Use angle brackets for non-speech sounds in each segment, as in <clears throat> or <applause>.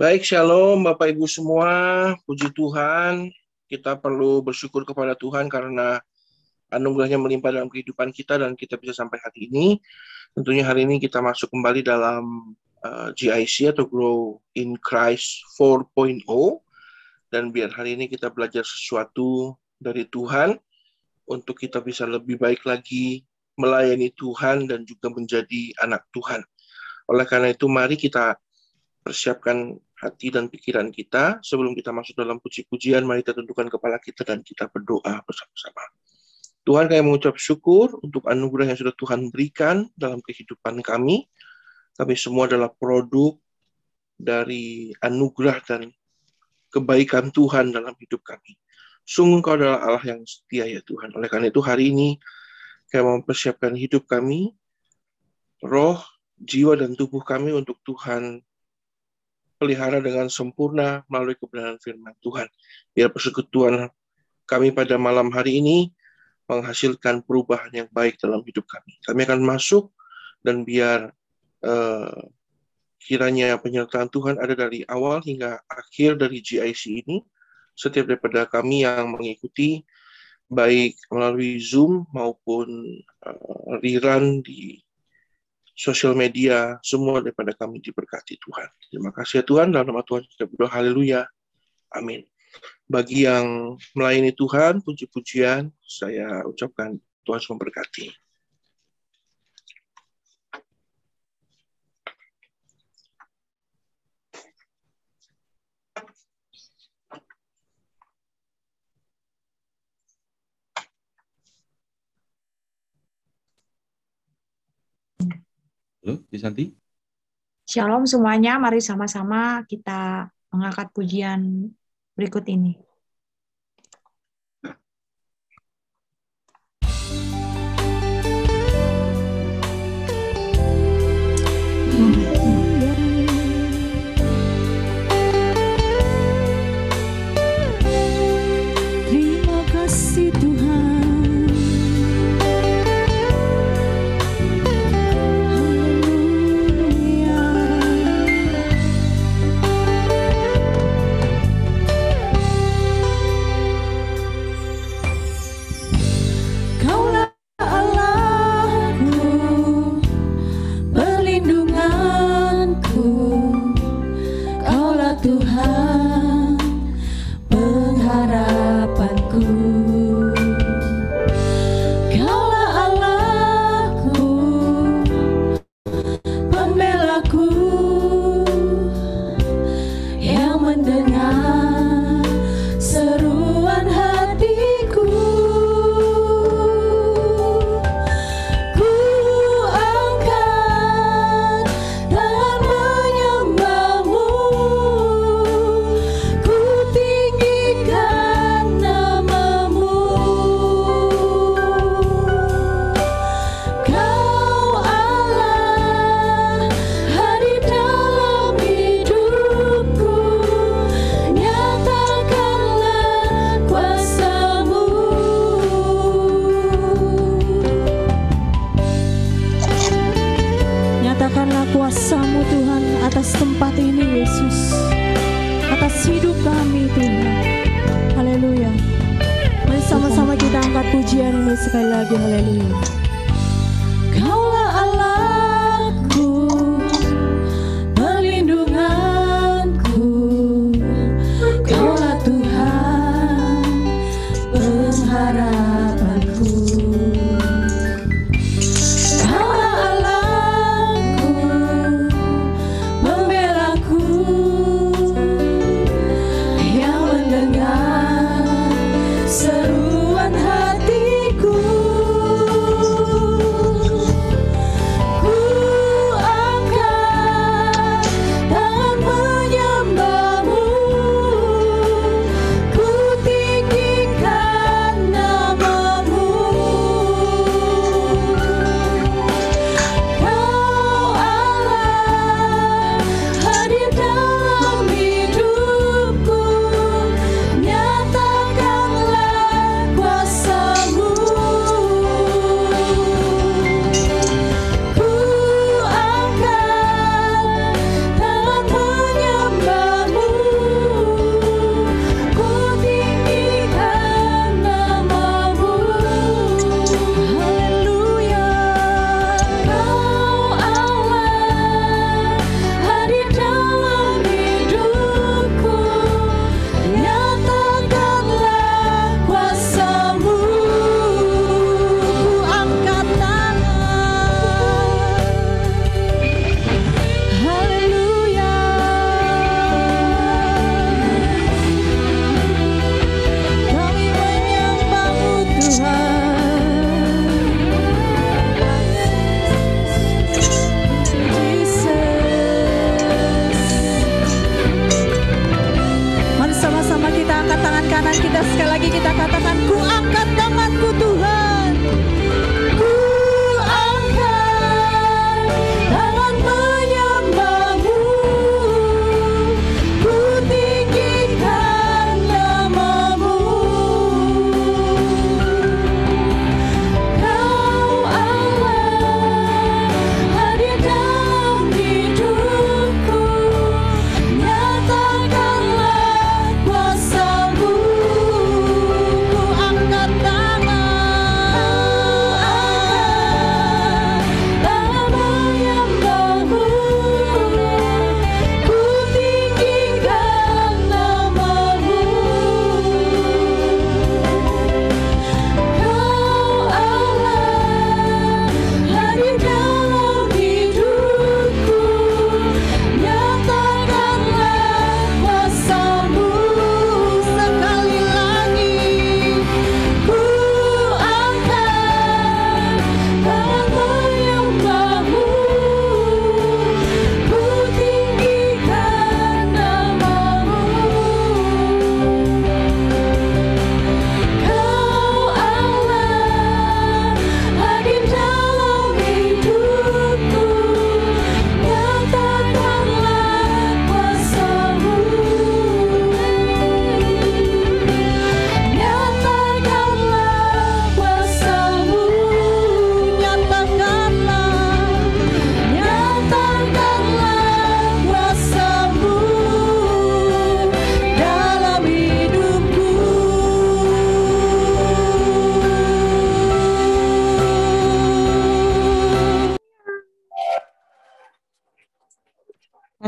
Baik, shalom Bapak Ibu semua. Puji Tuhan, kita perlu bersyukur kepada Tuhan karena anugerahnya melimpah dalam kehidupan kita dan kita bisa sampai hari ini. Tentunya hari ini kita masuk kembali dalam uh, GIC atau Grow in Christ 4.0 dan biar hari ini kita belajar sesuatu dari Tuhan untuk kita bisa lebih baik lagi melayani Tuhan dan juga menjadi anak Tuhan. Oleh karena itu mari kita persiapkan hati dan pikiran kita sebelum kita masuk dalam puji-pujian mari kita tundukkan kepala kita dan kita berdoa bersama-sama. Tuhan kami mengucap syukur untuk anugerah yang sudah Tuhan berikan dalam kehidupan kami. Kami semua adalah produk dari anugerah dan kebaikan Tuhan dalam hidup kami. Sungguh Kau adalah Allah yang setia ya Tuhan. Oleh karena itu hari ini kami mempersiapkan hidup kami, roh, jiwa, dan tubuh kami untuk Tuhan pelihara dengan sempurna melalui kebenaran firman Tuhan. Biar persekutuan kami pada malam hari ini menghasilkan perubahan yang baik dalam hidup kami. Kami akan masuk dan biar uh, kiranya penyertaan Tuhan ada dari awal hingga akhir dari GIC ini. Setiap daripada kami yang mengikuti baik melalui Zoom maupun uh, rerun di sosial media, semua daripada kami diberkati Tuhan. Terima kasih ya Tuhan, dalam nama Tuhan kita berdoa, haleluya. Amin. Bagi yang melayani Tuhan, puji-pujian, saya ucapkan Tuhan memberkati. Halo, Santi. Shalom semuanya, mari sama-sama kita mengangkat pujian berikut ini.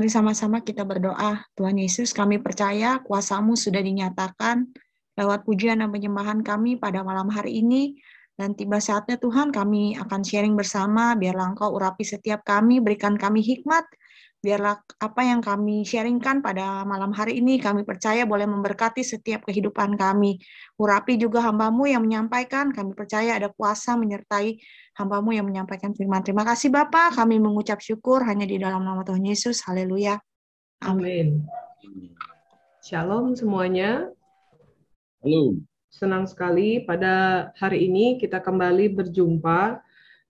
Sama-sama kita berdoa. Tuhan Yesus, kami percaya kuasamu sudah dinyatakan lewat pujian dan penyembahan kami pada malam hari ini. Dan tiba saatnya Tuhan kami akan sharing bersama, biarlah Engkau urapi setiap kami, berikan kami hikmat, biarlah apa yang kami sharingkan pada malam hari ini, kami percaya boleh memberkati setiap kehidupan kami. Urapi juga hambamu yang menyampaikan, kami percaya ada kuasa menyertai hambamu yang menyampaikan firman. Terima kasih Bapak, kami mengucap syukur hanya di dalam nama Tuhan Yesus. Haleluya. Amin. Shalom semuanya. Halo. Senang sekali pada hari ini kita kembali berjumpa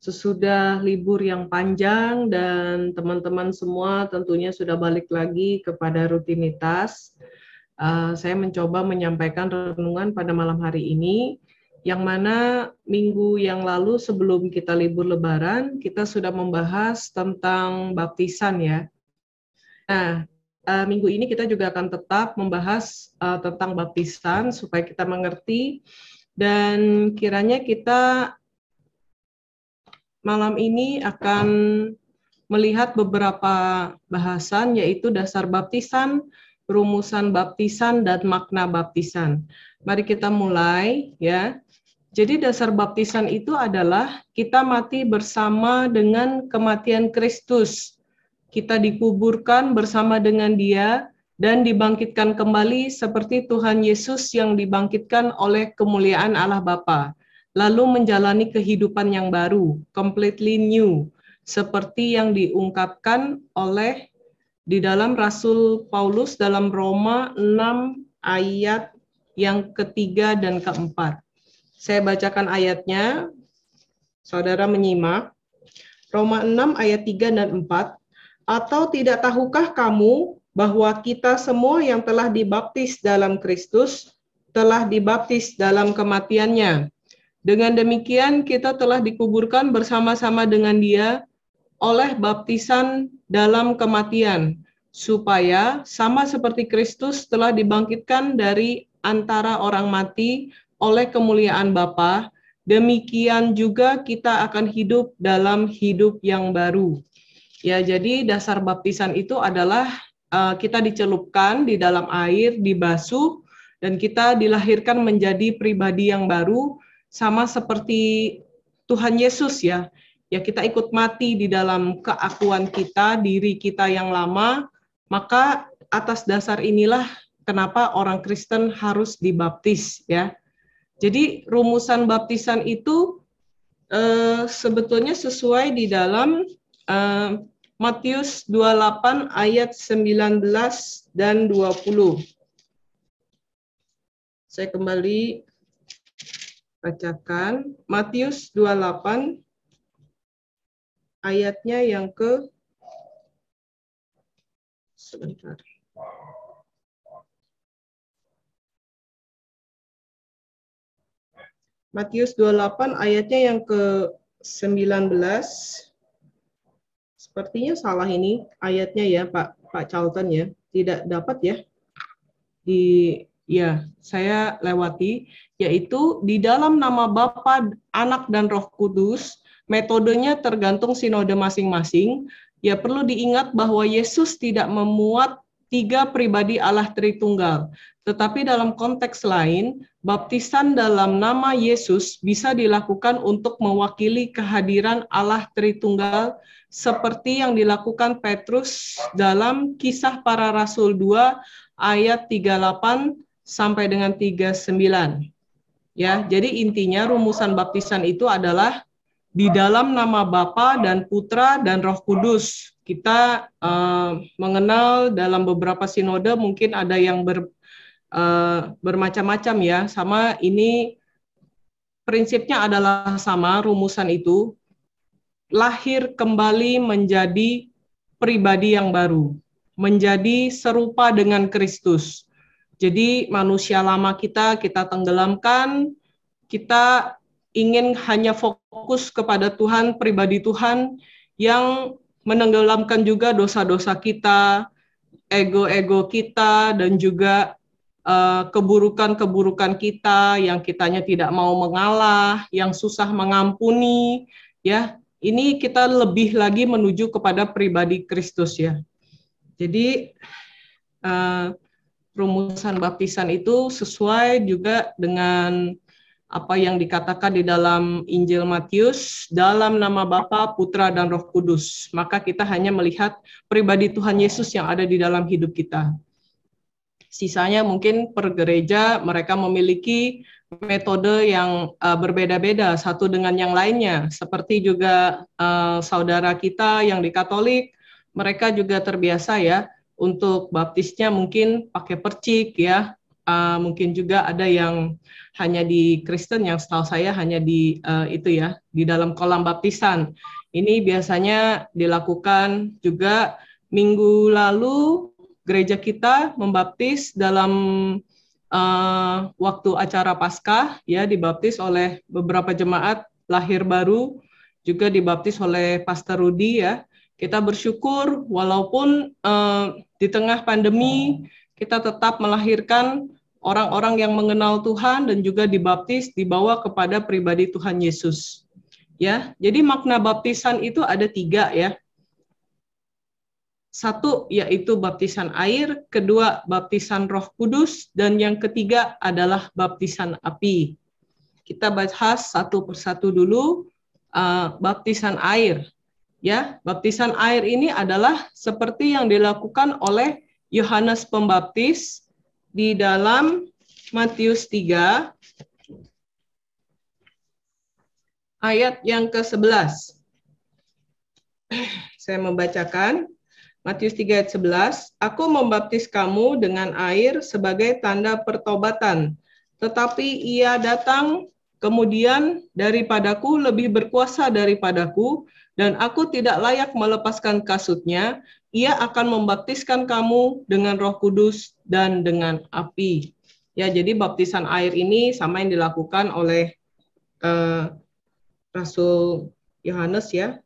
sesudah libur yang panjang dan teman-teman semua tentunya sudah balik lagi kepada rutinitas. Uh, saya mencoba menyampaikan renungan pada malam hari ini yang mana minggu yang lalu sebelum kita libur lebaran kita sudah membahas tentang baptisan ya. Nah, uh, minggu ini kita juga akan tetap membahas uh, tentang baptisan supaya kita mengerti dan kiranya kita malam ini akan melihat beberapa bahasan yaitu dasar baptisan, rumusan baptisan dan makna baptisan. Mari kita mulai ya. Jadi dasar baptisan itu adalah kita mati bersama dengan kematian Kristus. Kita dikuburkan bersama dengan Dia dan dibangkitkan kembali seperti Tuhan Yesus yang dibangkitkan oleh kemuliaan Allah Bapa. Lalu menjalani kehidupan yang baru, completely new, seperti yang diungkapkan oleh di dalam Rasul Paulus dalam Roma 6 ayat yang ketiga dan keempat. Saya bacakan ayatnya. Saudara menyimak. Roma 6 ayat 3 dan 4. Atau tidak tahukah kamu bahwa kita semua yang telah dibaptis dalam Kristus telah dibaptis dalam kematiannya. Dengan demikian kita telah dikuburkan bersama-sama dengan dia oleh baptisan dalam kematian, supaya sama seperti Kristus telah dibangkitkan dari antara orang mati oleh kemuliaan Bapa, demikian juga kita akan hidup dalam hidup yang baru. Ya, jadi dasar baptisan itu adalah uh, kita dicelupkan di dalam air, dibasuh, dan kita dilahirkan menjadi pribadi yang baru, sama seperti Tuhan Yesus ya. Ya, kita ikut mati di dalam keakuan kita, diri kita yang lama, maka atas dasar inilah kenapa orang Kristen harus dibaptis ya. Jadi rumusan baptisan itu uh, sebetulnya sesuai di dalam uh, Matius 28 ayat 19 dan 20. Saya kembali bacakan Matius 28 ayatnya yang ke sebentar. Matius 28 ayatnya yang ke-19. Sepertinya salah ini ayatnya ya Pak Pak Charlton ya. Tidak dapat ya. Di ya, saya lewati yaitu di dalam nama Bapa, Anak dan Roh Kudus. Metodenya tergantung sinode masing-masing. Ya perlu diingat bahwa Yesus tidak memuat tiga pribadi Allah Tritunggal. Tetapi dalam konteks lain, baptisan dalam nama Yesus bisa dilakukan untuk mewakili kehadiran Allah Tritunggal seperti yang dilakukan Petrus dalam kisah para rasul 2 ayat 38 sampai dengan 39. Ya, jadi intinya rumusan baptisan itu adalah di dalam nama Bapa dan Putra dan Roh Kudus. Kita uh, mengenal dalam beberapa sinode mungkin ada yang ber, uh, bermacam-macam ya. Sama ini prinsipnya adalah sama rumusan itu lahir kembali menjadi pribadi yang baru, menjadi serupa dengan Kristus. Jadi manusia lama kita kita tenggelamkan, kita ingin hanya fokus kepada Tuhan, pribadi Tuhan yang menenggelamkan juga dosa-dosa kita, ego-ego kita dan juga Eh, keburukan-keburukan kita yang kitanya tidak mau mengalah, yang susah mengampuni, ya. Ini kita lebih lagi menuju kepada pribadi Kristus ya. Jadi uh, rumusan baptisan itu sesuai juga dengan apa yang dikatakan di dalam Injil Matius dalam nama Bapa, Putra dan Roh Kudus. Maka kita hanya melihat pribadi Tuhan Yesus yang ada di dalam hidup kita. Sisanya mungkin per gereja mereka memiliki metode yang uh, berbeda-beda satu dengan yang lainnya. Seperti juga uh, saudara kita yang di Katolik, mereka juga terbiasa ya untuk baptisnya mungkin pakai percik ya. Uh, mungkin juga ada yang hanya di Kristen yang setahu saya hanya di uh, itu ya di dalam kolam baptisan. Ini biasanya dilakukan juga minggu lalu gereja kita membaptis dalam uh, waktu acara Paskah ya dibaptis oleh beberapa jemaat lahir baru juga dibaptis oleh Pastor Rudi ya. Kita bersyukur walaupun uh, di tengah pandemi kita tetap melahirkan orang-orang yang mengenal Tuhan dan juga dibaptis dibawa kepada pribadi Tuhan Yesus. Ya, jadi makna baptisan itu ada tiga ya. Satu yaitu baptisan air, kedua baptisan Roh Kudus, dan yang ketiga adalah baptisan api. Kita bahas satu persatu dulu uh, baptisan air. Ya, baptisan air ini adalah seperti yang dilakukan oleh Yohanes Pembaptis di dalam Matius 3 ayat yang ke-11. <clears throat> Saya membacakan Matius 3 ayat 11, Aku membaptis kamu dengan air sebagai tanda pertobatan, tetapi ia datang kemudian daripadaku lebih berkuasa daripadaku, dan aku tidak layak melepaskan kasutnya, ia akan membaptiskan kamu dengan roh kudus dan dengan api. Ya, jadi baptisan air ini sama yang dilakukan oleh uh, Rasul Yohanes ya.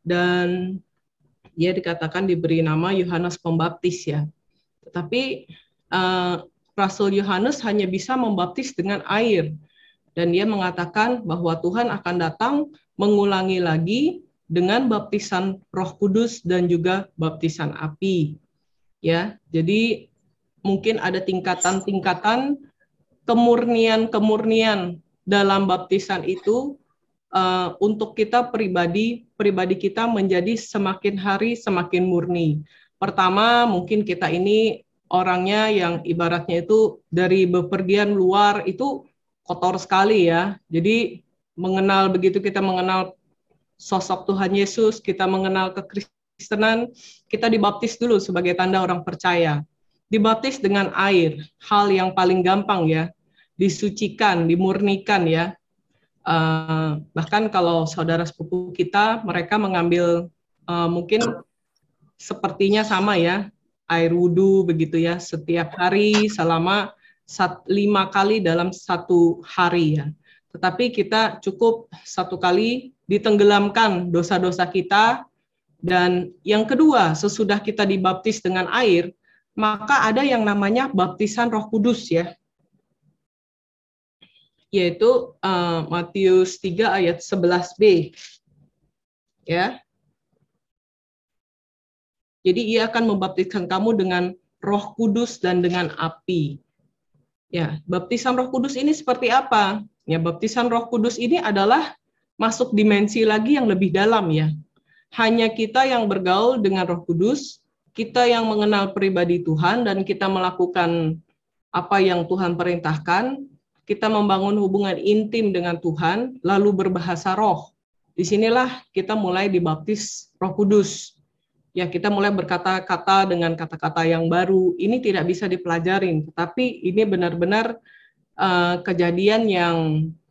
Dan dia dikatakan diberi nama Yohanes Pembaptis ya. Tetapi uh, Rasul Yohanes hanya bisa membaptis dengan air dan dia mengatakan bahwa Tuhan akan datang mengulangi lagi dengan baptisan Roh Kudus dan juga baptisan api. Ya, jadi mungkin ada tingkatan-tingkatan kemurnian-kemurnian dalam baptisan itu uh, untuk kita pribadi pribadi kita menjadi semakin hari semakin murni. Pertama, mungkin kita ini orangnya yang ibaratnya itu dari bepergian luar itu kotor sekali ya. Jadi mengenal begitu kita mengenal sosok Tuhan Yesus, kita mengenal kekristenan, kita dibaptis dulu sebagai tanda orang percaya. Dibaptis dengan air, hal yang paling gampang ya. disucikan, dimurnikan ya. Uh, bahkan kalau saudara sepupu kita, mereka mengambil uh, mungkin sepertinya sama ya, air wudhu begitu ya, setiap hari selama lima kali dalam satu hari ya. Tetapi kita cukup satu kali ditenggelamkan dosa-dosa kita, dan yang kedua, sesudah kita dibaptis dengan air, maka ada yang namanya baptisan Roh Kudus ya. Yaitu uh, Matius 3 ayat 11b. Ya. Jadi ia akan membaptiskan kamu dengan Roh Kudus dan dengan api. Ya, baptisan Roh Kudus ini seperti apa? Ya, baptisan Roh Kudus ini adalah masuk dimensi lagi yang lebih dalam ya hanya kita yang bergaul dengan Roh Kudus, kita yang mengenal pribadi Tuhan dan kita melakukan apa yang Tuhan perintahkan, kita membangun hubungan intim dengan Tuhan, lalu berbahasa roh. Di sinilah kita mulai dibaptis Roh Kudus. Ya, kita mulai berkata-kata dengan kata-kata yang baru. Ini tidak bisa dipelajarin, tetapi ini benar-benar uh, kejadian yang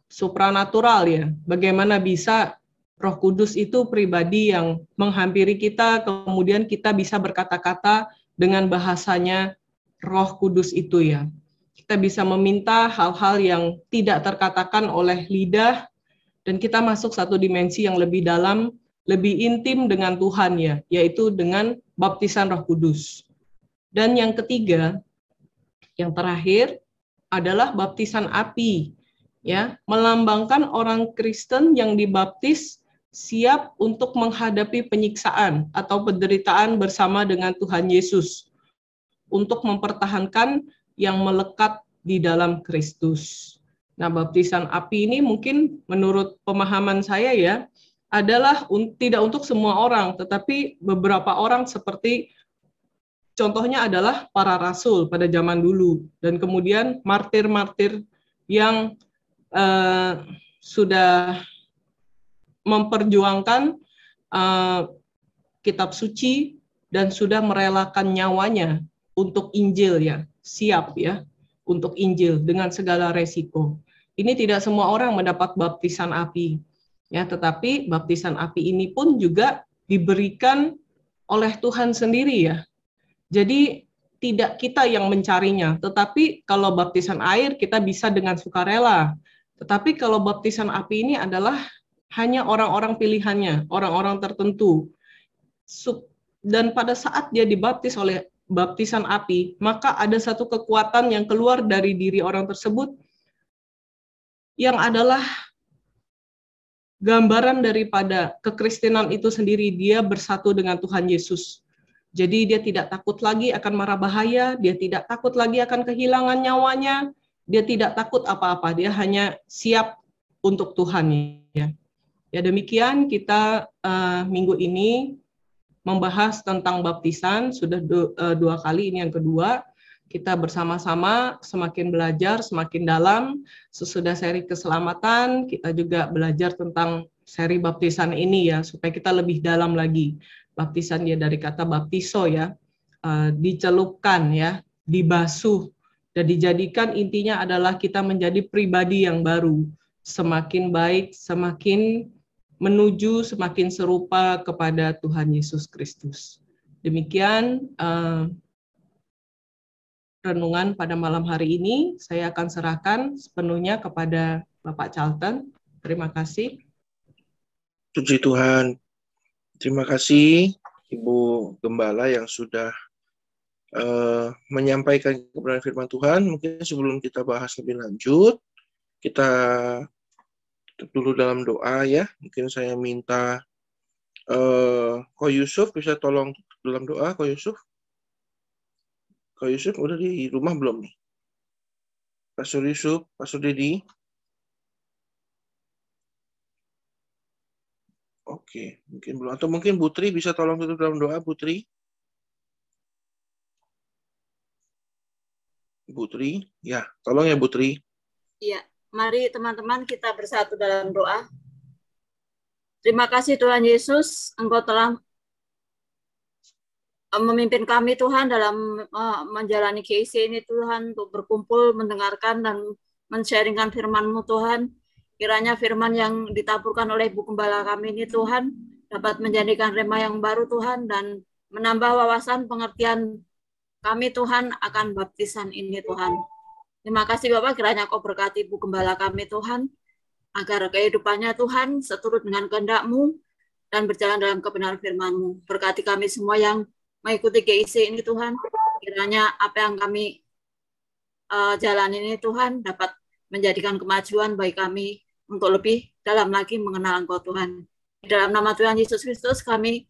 supranatural ya. Bagaimana bisa Roh Kudus itu pribadi yang menghampiri kita, kemudian kita bisa berkata-kata dengan bahasanya Roh Kudus itu ya. Kita bisa meminta hal-hal yang tidak terkatakan oleh lidah dan kita masuk satu dimensi yang lebih dalam, lebih intim dengan Tuhan ya, yaitu dengan baptisan Roh Kudus. Dan yang ketiga, yang terakhir adalah baptisan api ya, melambangkan orang Kristen yang dibaptis siap untuk menghadapi penyiksaan atau penderitaan bersama dengan Tuhan Yesus untuk mempertahankan yang melekat di dalam Kristus. Nah, baptisan api ini mungkin menurut pemahaman saya ya adalah un tidak untuk semua orang, tetapi beberapa orang seperti contohnya adalah para rasul pada zaman dulu dan kemudian martir-martir yang uh, sudah memperjuangkan uh, kitab suci dan sudah merelakan nyawanya untuk Injil ya, siap ya untuk Injil dengan segala resiko. Ini tidak semua orang mendapat baptisan api. Ya, tetapi baptisan api ini pun juga diberikan oleh Tuhan sendiri ya. Jadi tidak kita yang mencarinya, tetapi kalau baptisan air kita bisa dengan sukarela. Tetapi kalau baptisan api ini adalah hanya orang-orang pilihannya, orang-orang tertentu. Dan pada saat dia dibaptis oleh baptisan api, maka ada satu kekuatan yang keluar dari diri orang tersebut yang adalah gambaran daripada kekristenan itu sendiri. Dia bersatu dengan Tuhan Yesus. Jadi dia tidak takut lagi akan marah bahaya, dia tidak takut lagi akan kehilangan nyawanya, dia tidak takut apa-apa, dia hanya siap untuk Tuhan ya. Ya demikian kita uh, minggu ini membahas tentang baptisan. Sudah du, uh, dua kali ini yang kedua. Kita bersama-sama semakin belajar semakin dalam. Sesudah seri keselamatan kita juga belajar tentang seri baptisan ini ya supaya kita lebih dalam lagi. Baptisan ya dari kata baptiso ya. Uh, dicelupkan ya. Dibasuh dan dijadikan intinya adalah kita menjadi pribadi yang baru semakin baik semakin menuju semakin serupa kepada Tuhan Yesus Kristus. Demikian uh, renungan pada malam hari ini. Saya akan serahkan sepenuhnya kepada Bapak Charlton. Terima kasih. Puji Tuhan. Terima kasih Ibu Gembala yang sudah uh, menyampaikan kebenaran firman Tuhan. Mungkin sebelum kita bahas lebih lanjut, kita dulu dalam doa ya. Mungkin saya minta uh, Ko Yusuf bisa tolong dalam doa Ko Yusuf. Ko Yusuf udah di rumah belum nih? Pastor Yusuf, Pastor Dedi. Oke, mungkin belum. Atau mungkin Putri bisa tolong tutup dalam doa, Putri. Putri, ya, tolong ya Putri. Iya. Mari teman-teman kita bersatu dalam doa. Terima kasih Tuhan Yesus, Engkau telah eh, memimpin kami Tuhan dalam uh, menjalani KIC ini Tuhan untuk berkumpul, mendengarkan dan mensharingkan firman-Mu Tuhan. Kiranya firman yang ditaburkan oleh Ibu Gembala kami ini Tuhan dapat menjadikan rema yang baru Tuhan dan menambah wawasan pengertian kami Tuhan akan baptisan ini Tuhan. Terima kasih Bapak kiranya Kau berkati Ibu Gembala kami Tuhan agar kehidupannya Tuhan seturut dengan kehendak-Mu dan berjalan dalam kebenaran firman-Mu. Berkati kami semua yang mengikuti GIC ini Tuhan. Kiranya apa yang kami uh, jalan ini Tuhan dapat menjadikan kemajuan bagi kami untuk lebih dalam lagi mengenal Engkau Tuhan. Dalam nama Tuhan Yesus Kristus kami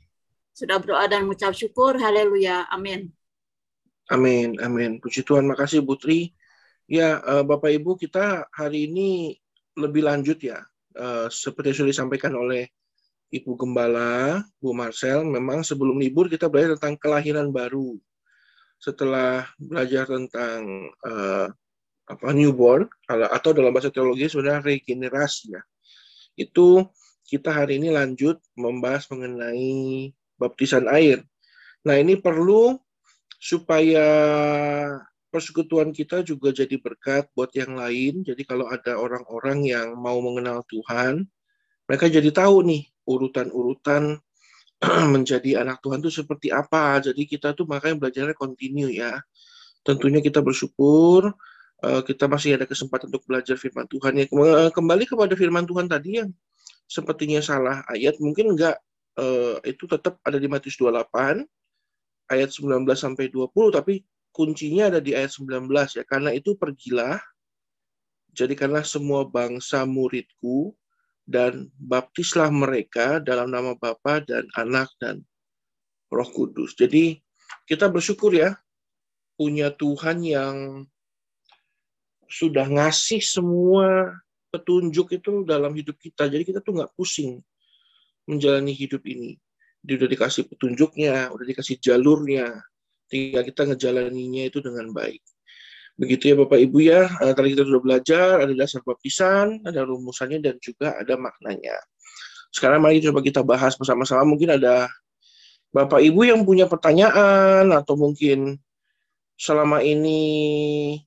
sudah berdoa dan mengucap syukur. Haleluya. Amin. Amin. Amin. Puji Tuhan. Makasih Putri. Ya, uh, Bapak Ibu, kita hari ini lebih lanjut ya. Uh, seperti sudah disampaikan oleh Ibu Gembala, Bu Marcel, memang sebelum libur kita belajar tentang kelahiran baru. Setelah belajar tentang uh, apa newborn atau dalam bahasa teologi sudah regenerasi ya. Itu kita hari ini lanjut membahas mengenai baptisan air. Nah, ini perlu supaya persekutuan kita juga jadi berkat buat yang lain. Jadi kalau ada orang-orang yang mau mengenal Tuhan, mereka jadi tahu nih urutan-urutan <clears throat> menjadi anak Tuhan itu seperti apa. Jadi kita tuh makanya belajarnya kontinu ya. Tentunya kita bersyukur uh, kita masih ada kesempatan untuk belajar firman Tuhan ya. Kembali kepada firman Tuhan tadi yang sepertinya salah ayat mungkin enggak uh, itu tetap ada di Matius 28 ayat 19 sampai 20 tapi kuncinya ada di ayat 19 ya karena itu pergilah jadi karena semua bangsa muridku dan baptislah mereka dalam nama Bapa dan Anak dan Roh Kudus. Jadi kita bersyukur ya punya Tuhan yang sudah ngasih semua petunjuk itu dalam hidup kita. Jadi kita tuh nggak pusing menjalani hidup ini. Dia udah dikasih petunjuknya, udah dikasih jalurnya, tinggal kita ngejalaninya itu dengan baik. Begitu ya Bapak Ibu ya, uh, tadi kita sudah belajar, ada dasar baptisan, ada rumusannya, dan juga ada maknanya. Sekarang mari coba kita bahas bersama-sama, mungkin ada Bapak Ibu yang punya pertanyaan, atau mungkin selama ini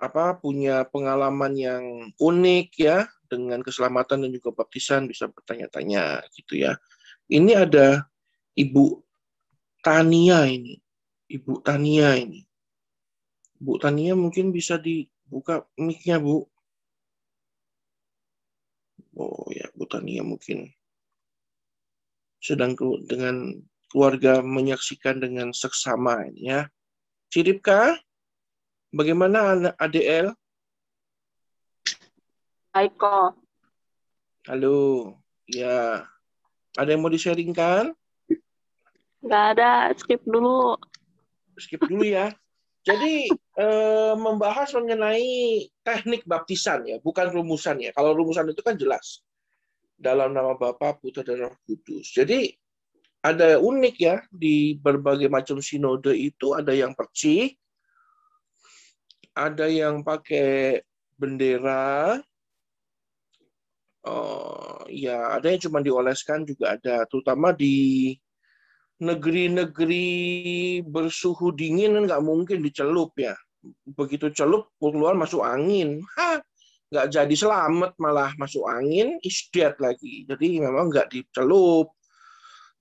apa punya pengalaman yang unik ya dengan keselamatan dan juga baptisan bisa bertanya-tanya gitu ya. Ini ada Ibu Tania ini. Ibu Tania ini. Bu Tania mungkin bisa dibuka mic-nya, Bu. Oh ya, Bu Tania mungkin sedang dengan keluarga menyaksikan dengan seksama ini ya. Ciripkah? Bagaimana ADL? Baik. Halo. Ya. Ada yang mau di-sharingkan? Nggak ada, skip dulu. Skip dulu ya. Jadi eh, membahas mengenai teknik baptisan ya, bukan rumusan ya. Kalau rumusan itu kan jelas. Dalam nama Bapa, Putra dan Roh Kudus. Jadi ada unik ya di berbagai macam sinode itu ada yang percik, ada yang pakai bendera, uh, ya ada yang cuma dioleskan juga ada, terutama di negeri-negeri bersuhu dingin kan nggak mungkin dicelup ya. Begitu celup keluar masuk angin, ha, nggak jadi selamat malah masuk angin, isdiat lagi. Jadi memang nggak dicelup.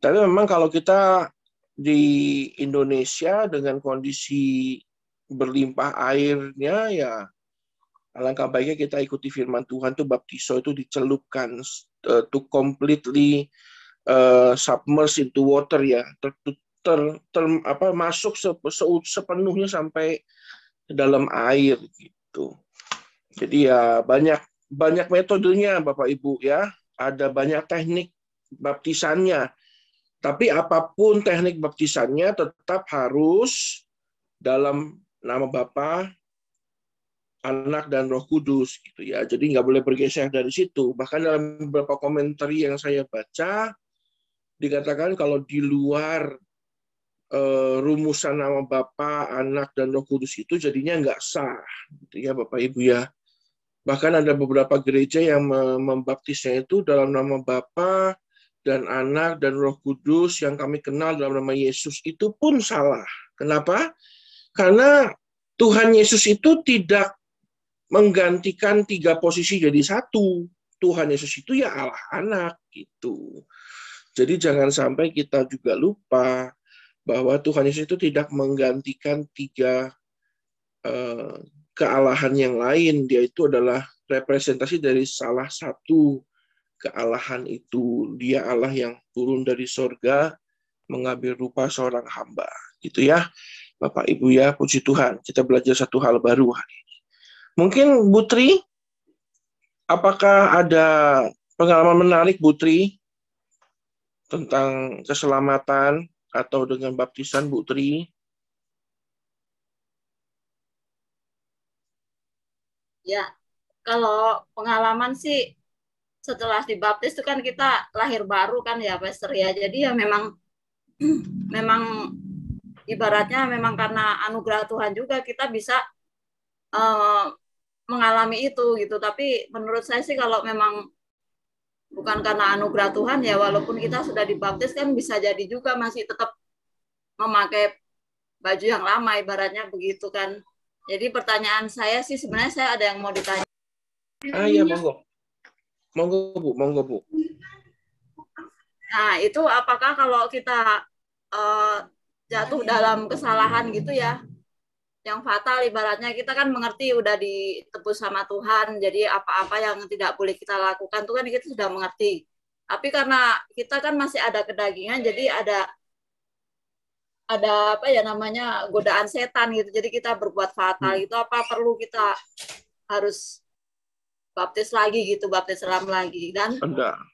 Tapi memang kalau kita di Indonesia dengan kondisi berlimpah airnya ya alangkah baiknya kita ikuti firman Tuhan tuh baptiso itu dicelupkan uh, to completely uh, submerge into water ya ter, ter, ter apa masuk se, se, sepenuhnya sampai ke dalam air gitu. Jadi ya banyak banyak metodenya Bapak Ibu ya. Ada banyak teknik baptisannya. Tapi apa pun teknik baptisannya tetap harus dalam nama Bapa, Anak dan Roh Kudus gitu ya. Jadi nggak boleh bergeser dari situ. Bahkan dalam beberapa komentar yang saya baca dikatakan kalau di luar uh, rumusan nama Bapa, Anak dan Roh Kudus itu jadinya nggak sah gitu ya Bapak Ibu ya. Bahkan ada beberapa gereja yang membaptisnya itu dalam nama Bapa dan Anak dan Roh Kudus yang kami kenal dalam nama Yesus itu pun salah. Kenapa? Karena Tuhan Yesus itu tidak menggantikan tiga posisi jadi satu. Tuhan Yesus itu ya Allah anak gitu. Jadi jangan sampai kita juga lupa bahwa Tuhan Yesus itu tidak menggantikan tiga uh, kealahan yang lain. Dia itu adalah representasi dari salah satu kealahan itu. Dia Allah yang turun dari sorga mengambil rupa seorang hamba. Gitu ya. Bapak Ibu ya, puji Tuhan. Kita belajar satu hal baru hari. Mungkin Butri apakah ada pengalaman menarik Butri tentang keselamatan atau dengan baptisan Butri? Ya, kalau pengalaman sih setelah dibaptis itu kan kita lahir baru kan ya Pastor ya. Jadi ya memang <clears throat> memang ibaratnya memang karena anugerah Tuhan juga kita bisa uh, mengalami itu gitu. Tapi menurut saya sih kalau memang bukan karena anugerah Tuhan ya walaupun kita sudah dibaptis kan bisa jadi juga masih tetap memakai baju yang lama ibaratnya begitu kan. Jadi pertanyaan saya sih sebenarnya saya ada yang mau ditanya. Ah iya monggo. Monggo Bu, monggo Bu. Nah, itu apakah kalau kita uh, jatuh dalam kesalahan gitu ya, yang fatal ibaratnya kita kan mengerti udah ditebus sama Tuhan jadi apa-apa yang tidak boleh kita lakukan tuh kan kita sudah mengerti. Tapi karena kita kan masih ada kedagingan jadi ada ada apa ya namanya godaan setan gitu jadi kita berbuat fatal. Hmm. itu apa perlu kita harus baptis lagi gitu baptis selam lagi. Dan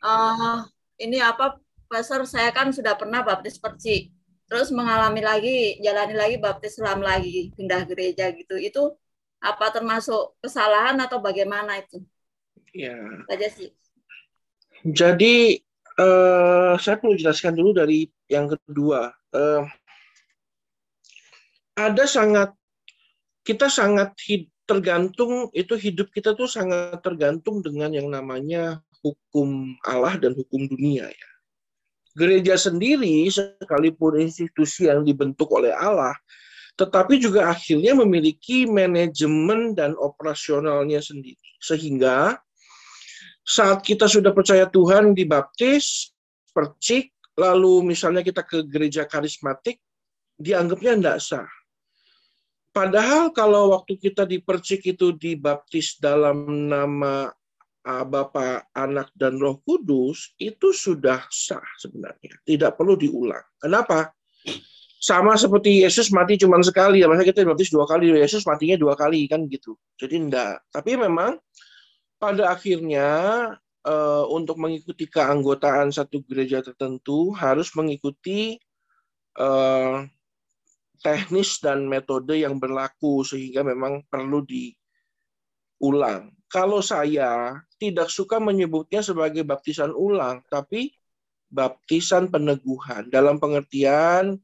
uh, ini apa pastor saya kan sudah pernah baptis perci terus mengalami lagi jalani lagi baptis Islam lagi pindah gereja gitu. Itu apa termasuk kesalahan atau bagaimana itu? Ya saja sih. Jadi uh, saya perlu jelaskan dulu dari yang kedua. Uh, ada sangat kita sangat hid, tergantung itu hidup kita tuh sangat tergantung dengan yang namanya hukum Allah dan hukum dunia ya gereja sendiri sekalipun institusi yang dibentuk oleh Allah, tetapi juga akhirnya memiliki manajemen dan operasionalnya sendiri. Sehingga saat kita sudah percaya Tuhan dibaptis, percik, lalu misalnya kita ke gereja karismatik, dianggapnya tidak sah. Padahal kalau waktu kita dipercik itu dibaptis dalam nama Bapa, Anak, dan Roh Kudus itu sudah sah sebenarnya. Tidak perlu diulang. Kenapa? Sama seperti Yesus mati cuma sekali, ya kita dibaptis dua kali, Yesus matinya dua kali kan gitu. Jadi enggak. Tapi memang pada akhirnya uh, untuk mengikuti keanggotaan satu gereja tertentu harus mengikuti uh, teknis dan metode yang berlaku sehingga memang perlu diulang. Kalau saya tidak suka menyebutnya sebagai baptisan ulang, tapi baptisan peneguhan dalam pengertian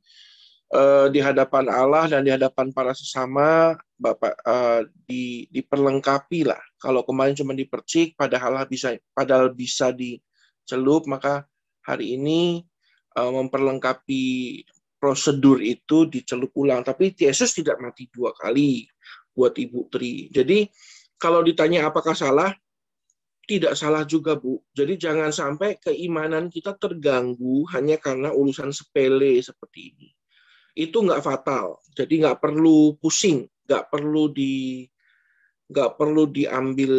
uh, di hadapan Allah dan di hadapan para sesama Bapak uh, di diperlengkapi lah. Kalau kemarin cuma dipercik padahal bisa padahal bisa dicelup maka hari ini uh, memperlengkapi prosedur itu dicelup ulang. Tapi Yesus tidak mati dua kali buat Ibu Tri. Jadi kalau ditanya apakah salah, tidak salah juga, Bu. Jadi jangan sampai keimanan kita terganggu hanya karena urusan sepele seperti ini. Itu nggak fatal. Jadi nggak perlu pusing, nggak perlu di nggak perlu diambil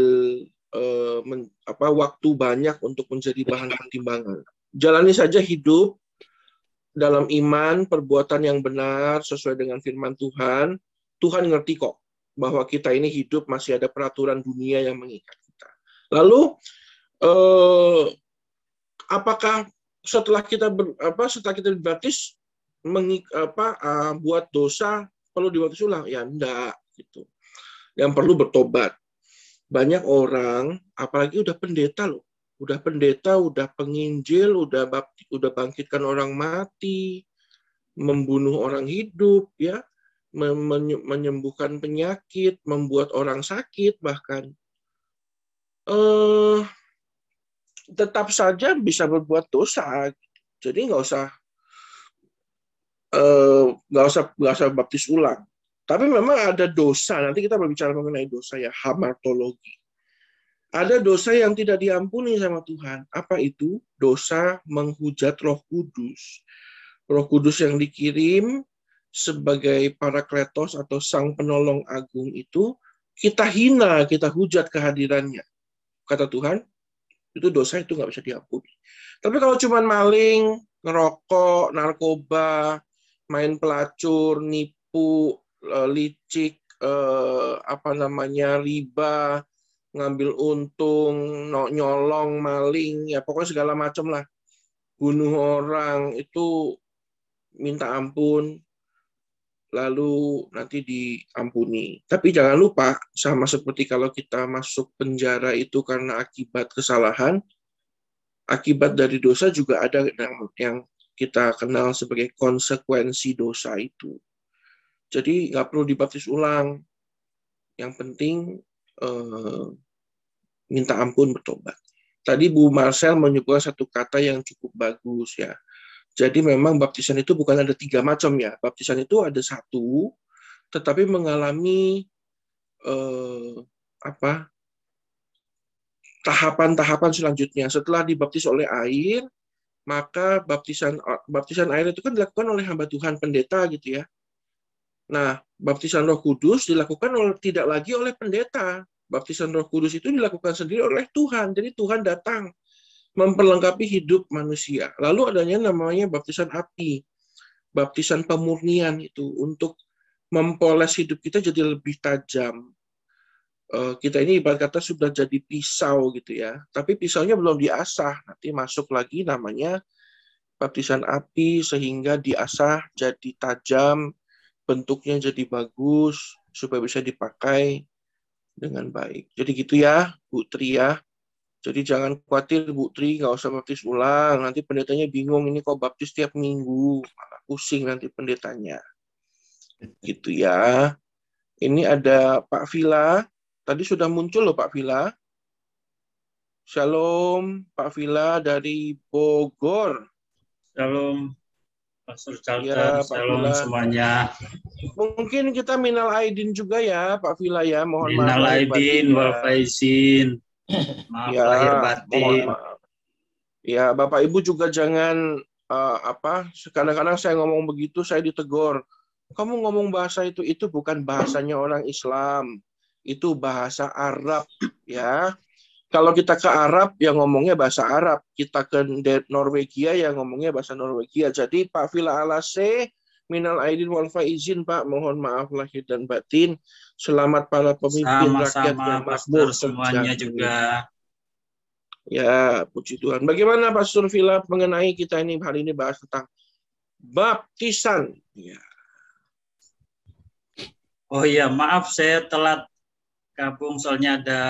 eh, men, apa waktu banyak untuk menjadi bahan pertimbangan. Jalani saja hidup dalam iman, perbuatan yang benar sesuai dengan firman Tuhan. Tuhan ngerti kok bahwa kita ini hidup masih ada peraturan dunia yang mengikat. Lalu eh, apakah setelah kita ber, apa setelah kita dibaptis mengik, apa uh, buat dosa perlu dibaptis ulang? Ya enggak gitu. Yang perlu bertobat. Banyak orang apalagi udah pendeta loh. Udah pendeta, udah penginjil, udah bapti, udah bangkitkan orang mati, membunuh orang hidup ya, menyembuhkan penyakit, membuat orang sakit bahkan eh, tetap saja bisa berbuat dosa. Jadi nggak usah eh, nggak usah nggak usah baptis ulang. Tapi memang ada dosa, nanti kita berbicara mengenai dosa ya, hamartologi. Ada dosa yang tidak diampuni sama Tuhan. Apa itu? Dosa menghujat roh kudus. Roh kudus yang dikirim sebagai parakletos atau sang penolong agung itu, kita hina, kita hujat kehadirannya. Kata Tuhan, itu dosa itu nggak bisa diampuni. Tapi kalau cuma maling, ngerokok, narkoba, main pelacur, nipu, eh, licik, eh, apa namanya riba, ngambil untung, nyolong, maling, ya pokoknya segala macam lah. Bunuh orang itu minta ampun, lalu nanti diampuni. Tapi jangan lupa, sama seperti kalau kita masuk penjara itu karena akibat kesalahan, akibat dari dosa juga ada yang, yang kita kenal sebagai konsekuensi dosa itu. Jadi nggak perlu dibaptis ulang. Yang penting eh, minta ampun bertobat. Tadi Bu Marcel menyebutkan satu kata yang cukup bagus ya. Jadi memang baptisan itu bukan ada tiga macam ya. Baptisan itu ada satu, tetapi mengalami eh, apa tahapan-tahapan selanjutnya. Setelah dibaptis oleh air, maka baptisan baptisan air itu kan dilakukan oleh hamba Tuhan pendeta gitu ya. Nah, baptisan Roh Kudus dilakukan oleh, tidak lagi oleh pendeta. Baptisan Roh Kudus itu dilakukan sendiri oleh Tuhan. Jadi Tuhan datang memperlengkapi hidup manusia. Lalu adanya namanya baptisan api, baptisan pemurnian itu untuk mempoles hidup kita jadi lebih tajam. Eh, kita ini ibarat kata sudah jadi pisau gitu ya, tapi pisaunya belum diasah, nanti masuk lagi namanya baptisan api sehingga diasah jadi tajam, bentuknya jadi bagus supaya bisa dipakai dengan baik. Jadi gitu ya, Bu Tri ya. Jadi jangan khawatir Bu Tri, nggak usah baptis ulang. Nanti pendetanya bingung, ini kok baptis tiap minggu. Malah pusing nanti pendetanya. Gitu ya. Ini ada Pak Vila. Tadi sudah muncul loh Pak Vila. Shalom Pak Vila dari Bogor. Shalom Pastor Charlton, Ya, Pak shalom Vila. semuanya. Mungkin kita minal aidin juga ya Pak Vila ya. Mohon maaf. Minal lahir batin aidin ya. wal faizin. Maaf Ya, lahir mohon batin. maaf. Ya, Bapak Ibu juga jangan eh, apa? Kadang-kadang saya ngomong begitu saya ditegur. Kamu ngomong bahasa itu itu bukan bahasanya orang Islam. Itu bahasa Arab, ya. Kalau kita ke Arab ya ngomongnya bahasa Arab. Kita ke Norwegia ya ngomongnya bahasa Norwegia. Jadi Pak Vila Alase Minal Aidin wal Faizin Pak, mohon maaf lahir dan batin. Selamat para pemimpin rakyat Sama-sama yang Pastor makmur semuanya terjamin. juga. Ya, puji Tuhan. Bagaimana Pastor Villa mengenai kita ini hari ini bahas tentang baptisan. Ya. Oh iya, maaf saya telat gabung soalnya ada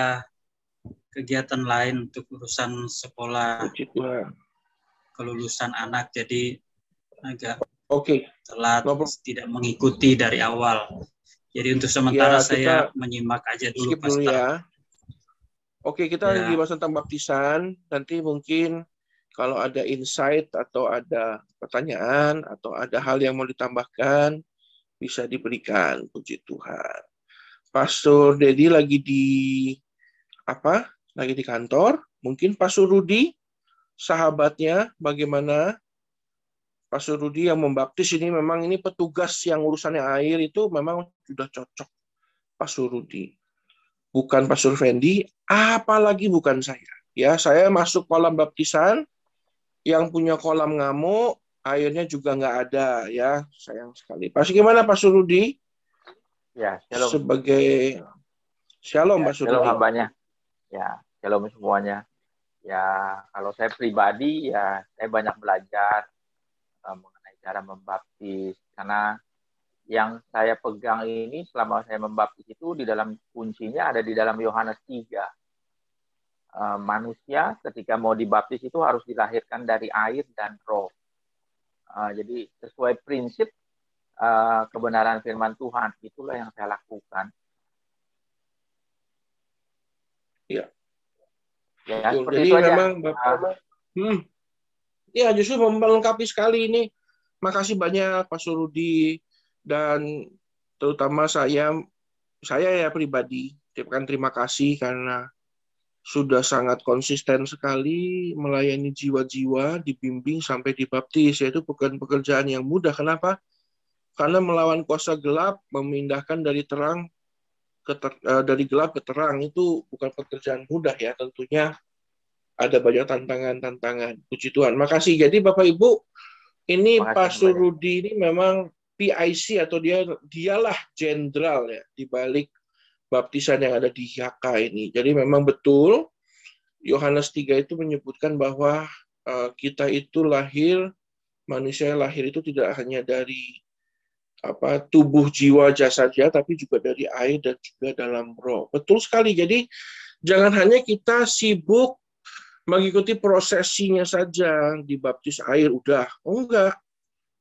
kegiatan lain untuk urusan sekolah kelulusan anak jadi agak Oke, telat No problem. tidak mengikuti dari awal. Jadi untuk sementara Ya, saya menyimak aja dulu skip dulu Pastor. ya. Oke, kita Ya. lagi bahas tentang baptisan. Nanti mungkin kalau ada insight atau ada pertanyaan atau ada hal yang mau ditambahkan bisa diberikan. Puji Tuhan. Pastor Dedi lagi di apa? Lagi di kantor. Mungkin Pastor Rudi sahabatnya bagaimana Pastor Rudi yang membaptis ini memang ini petugas yang urusannya air itu memang sudah cocok Pastor Rudi. Bukan Pastor Fendi, apalagi bukan saya. Ya, saya masuk kolam baptisan yang punya kolam ngamuk, airnya juga nggak ada ya, sayang sekali. Pas gimana Pastor Rudi Ya, shalom. sebagai Shalom Ya, Pastor shalom Rudi. hambanya. Ya, shalom semuanya. Ya, kalau saya pribadi ya saya banyak belajar mengenai cara membaptis karena yang saya pegang ini selama saya membaptis itu di dalam kuncinya ada di dalam Yohanes 3. Eh, manusia ketika mau dibaptis itu harus dilahirkan dari air dan roh. Eh, jadi sesuai prinsip eh, kebenaran firman Tuhan itulah yang saya lakukan. Iya. Ya, seperti Jadi itu aja. memang Bapak Hmm. Ya, justru melengkapi sekali ini. Makasih banyak Pak Surudi dan terutama saya saya ya pribadi ucapkan terima kasih karena sudah sangat konsisten sekali melayani jiwa-jiwa, dibimbing sampai dibaptis. Yaitu bukan pekerjaan yang mudah. Kenapa? Karena melawan kuasa gelap, memindahkan dari terang ke ter, uh, dari gelap ke terang itu bukan pekerjaan mudah ya. Tentunya ada banyak tantangan-tantangan. Puji Tuhan. Makasih. Jadi Bapak Ibu, ini Pak Surudi ini memang PIC atau dia dialah jenderal ya di balik baptisan yang ada di Yaka ini. Jadi memang betul Yohanes 3 itu menyebutkan bahwa uh, kita itu lahir manusia lahir itu tidak hanya dari apa tubuh jiwa jasadnya tapi juga dari air dan juga dalam roh. Betul sekali. Jadi jangan hanya kita sibuk mengikuti prosesinya saja dibaptis air udah. Oh enggak.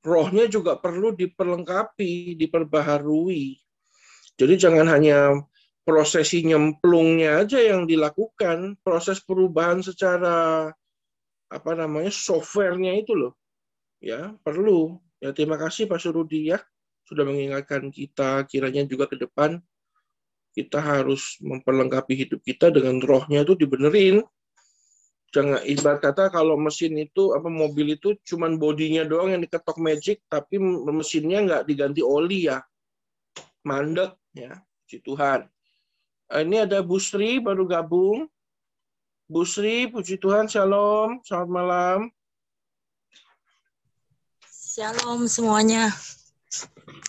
Rohnya juga perlu diperlengkapi, diperbaharui. Jadi jangan hanya prosesi nyemplungnya aja yang dilakukan, proses perubahan secara apa namanya softwarenya itu loh, ya perlu. Ya terima kasih Pak Surudi ya sudah mengingatkan kita kiranya juga ke depan kita harus memperlengkapi hidup kita dengan rohnya itu dibenerin. Jangan ibarat kata kalau mesin itu apa mobil itu cuman bodinya doang yang diketok magic tapi mesinnya nggak diganti oli ya. Mandek ya. Puji Tuhan. Eh, ini ada Bu Sri baru gabung. Bu Sri, puji Tuhan, shalom, selamat malam. Shalom semuanya.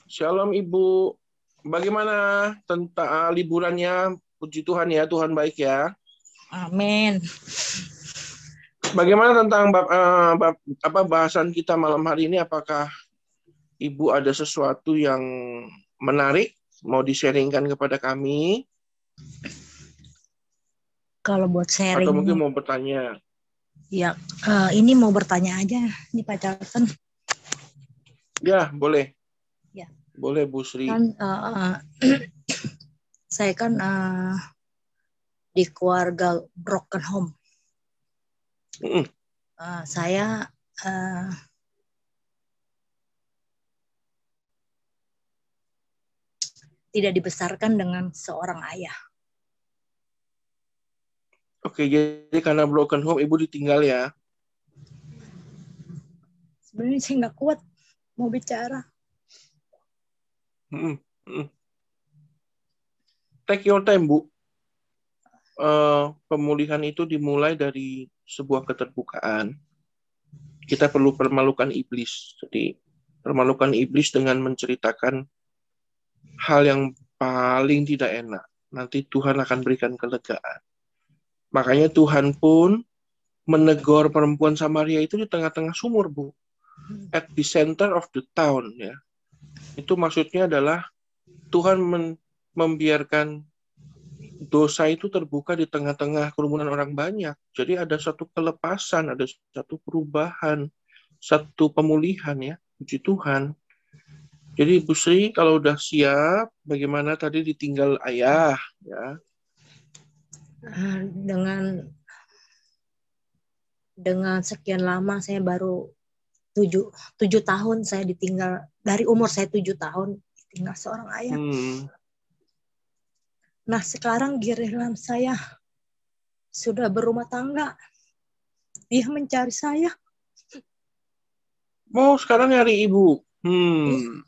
Shalom Ibu. Bagaimana tentang liburannya? Puji Tuhan ya, Tuhan baik ya. Amin. Bagaimana tentang bab, uh, bab, apa bahasan kita malam hari ini? Apakah Ibu ada sesuatu yang menarik mau di-sharingkan kepada kami? Kalau buat sharing. Atau mungkin mau bertanya. Ya, uh, ini mau bertanya aja nih Pak Charlton. Ya, boleh. Ya. Boleh Bu Sri. Kan, uh, <clears throat> saya kan uh, di keluarga broken home. Mm. Uh, saya uh, tidak dibesarkan dengan seorang ayah. Oke, jadi karena broken home ibu ditinggal ya? Sebenarnya saya nggak kuat mau bicara. Hmm, hmm. Take your time, Bu. Uh, pemulihan itu dimulai dari sebuah keterbukaan. Kita perlu permalukan iblis. Jadi, permalukan iblis dengan menceritakan hal yang paling tidak enak. Nanti Tuhan akan berikan kelegaan. Makanya Tuhan pun menegur perempuan Samaria itu di tengah-tengah sumur, Bu. At the center of the town, ya. Itu maksudnya adalah Tuhan membiarkan dosa itu terbuka di tengah-tengah kerumunan orang banyak. Jadi ada satu kelepasan, ada satu perubahan, satu pemulihan ya. Puji Tuhan. Jadi Bu Sri kalau udah siap, bagaimana tadi ditinggal ayah ya? Ah, dengan dengan sekian lama saya baru tujuh tujuh tahun saya ditinggal dari umur saya tujuh tahun ditinggal seorang ayah. Hmm. Nah sekarang giliran saya sudah berumah tangga, dia mencari saya. Mau oh, sekarang nyari ibu. Hmm.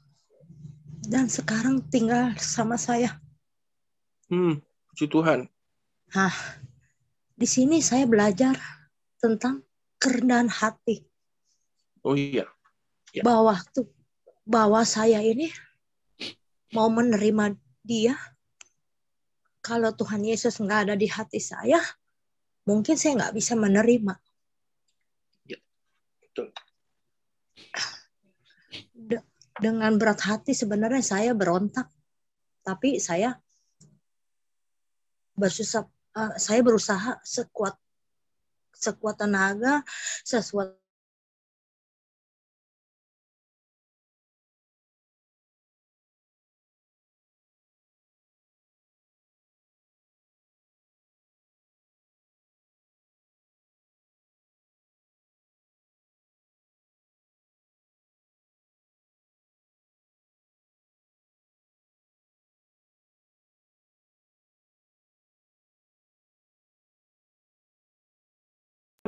Dan sekarang tinggal sama saya. Hmm, puji Tuhan. Nah, di sini saya belajar tentang kerendahan hati. Oh iya. Ya. Bahwa tuh bahwa saya ini mau menerima dia. Kalau Tuhan Yesus nggak ada di hati saya, mungkin saya nggak bisa menerima. Ya, betul. De dengan berat hati sebenarnya saya berontak, tapi saya bersusah uh, saya berusaha sekuat sekuat tenaga sesuatu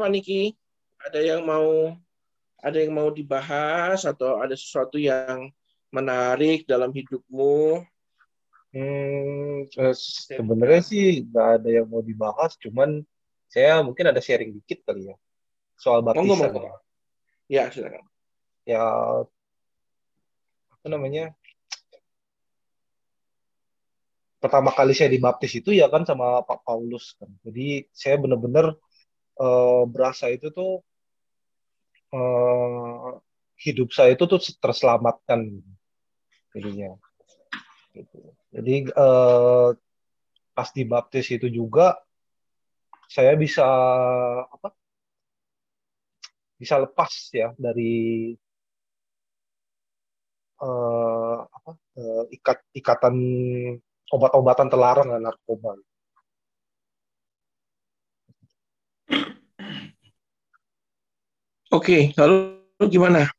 Pak Niki? Ada yang mau ada yang mau dibahas atau ada sesuatu yang menarik dalam hidupmu? Hmm, eh, sebenarnya sih nggak ada yang mau dibahas, cuman saya mungkin ada sharing dikit kali ya soal Monggo, baptisan monggo. ya. Ya, silakan. Ya apa namanya? Pertama kali saya dibaptis itu ya kan sama Pak Paulus kan. Jadi saya benar-benar eh, berasa itu tuh eh, hidup saya itu tuh terselamatkan jadinya. Gitu. Jadi eh, pas dibaptis itu juga saya bisa apa? Bisa lepas ya dari eh, apa? eh, ikat ikatan obat-obatan terlarang dan narkoba. Oke, lalu gimana?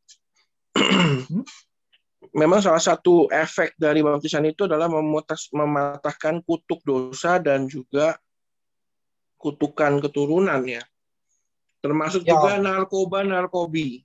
Memang salah satu efek dari baptisan itu adalah memutas, mematahkan kutuk dosa dan juga kutukan keturunan ya. Termasuk Ya. juga narkoba, narkobi.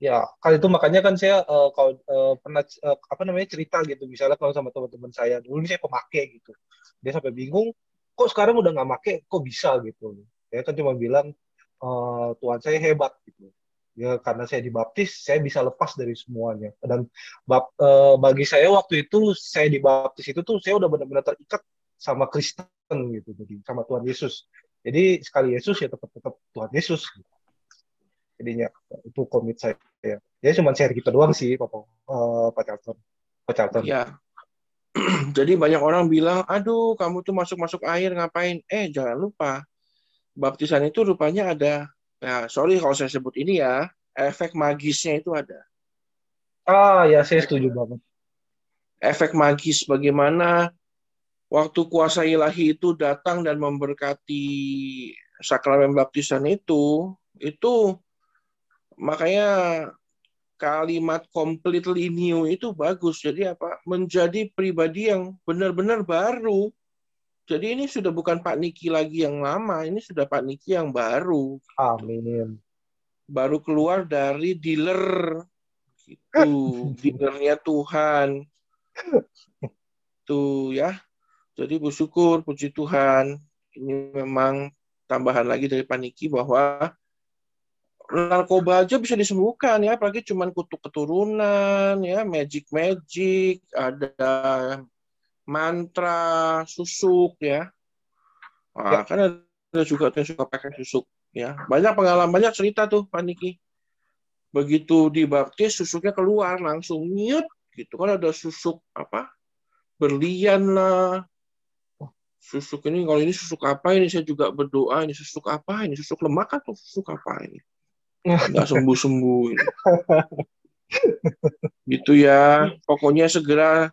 Ya, kali itu makanya kan saya eh, kalau eh, pernah eh, apa namanya cerita gitu, misalnya kalau sama teman-teman saya dulu ini saya pemakai gitu, dia sampai bingung, kok sekarang udah nggak make, kok bisa gitu. Saya kan cuma bilang eh, Tuhan saya hebat gitu. Ya karena saya dibaptis, saya bisa lepas dari semuanya. Dan bap- eh, bagi saya waktu itu saya dibaptis itu tuh saya udah benar-benar terikat sama Kristen gitu, jadi sama Tuhan Yesus. Jadi sekali Yesus ya tetap tetap Tuhan Yesus. Jadinya itu komit saya. Ya cuma share gitu doang sih, Pak eh, Pak Charlton. Pak Charlton. Ya. <clears throat> Jadi banyak orang bilang, aduh kamu tuh masuk-masuk air ngapain? Eh jangan lupa, baptisan itu rupanya ada, ya sorry kalau saya sebut ini ya, efek magisnya itu ada. Ah ya saya setuju banget. Efek magis bagaimana waktu kuasa ilahi itu datang dan memberkati sakramen baptisan itu, itu makanya kalimat completely new itu bagus. Jadi apa? Menjadi pribadi yang benar-benar baru. Jadi ini sudah bukan Pak Niki lagi yang lama, ini sudah Pak Niki yang baru. Amin. Baru keluar dari dealer gitu, <laughs> dealernya Tuhan. Tuh ya. Jadi bersyukur, puji Tuhan. Ini memang tambahan lagi dari Pak Niki bahwa narkoba aja bisa disembuhkan ya, apalagi cuman kutuk keturunan ya, magic magic, ada mantra, susuk ya. Nah, kan ada juga tuh yang suka pakai susuk ya. Banyak pengalaman, banyak cerita tuh Pak Niki. Begitu dibaptis susuknya keluar langsung nyut gitu kan ada susuk apa? Berlian lah. Susuk ini kalau ini susuk apa ini saya juga berdoa ini susuk apa ini susuk lemak atau susuk apa ini? nggak <laughs> sembuh-sembuh gitu ya pokoknya segera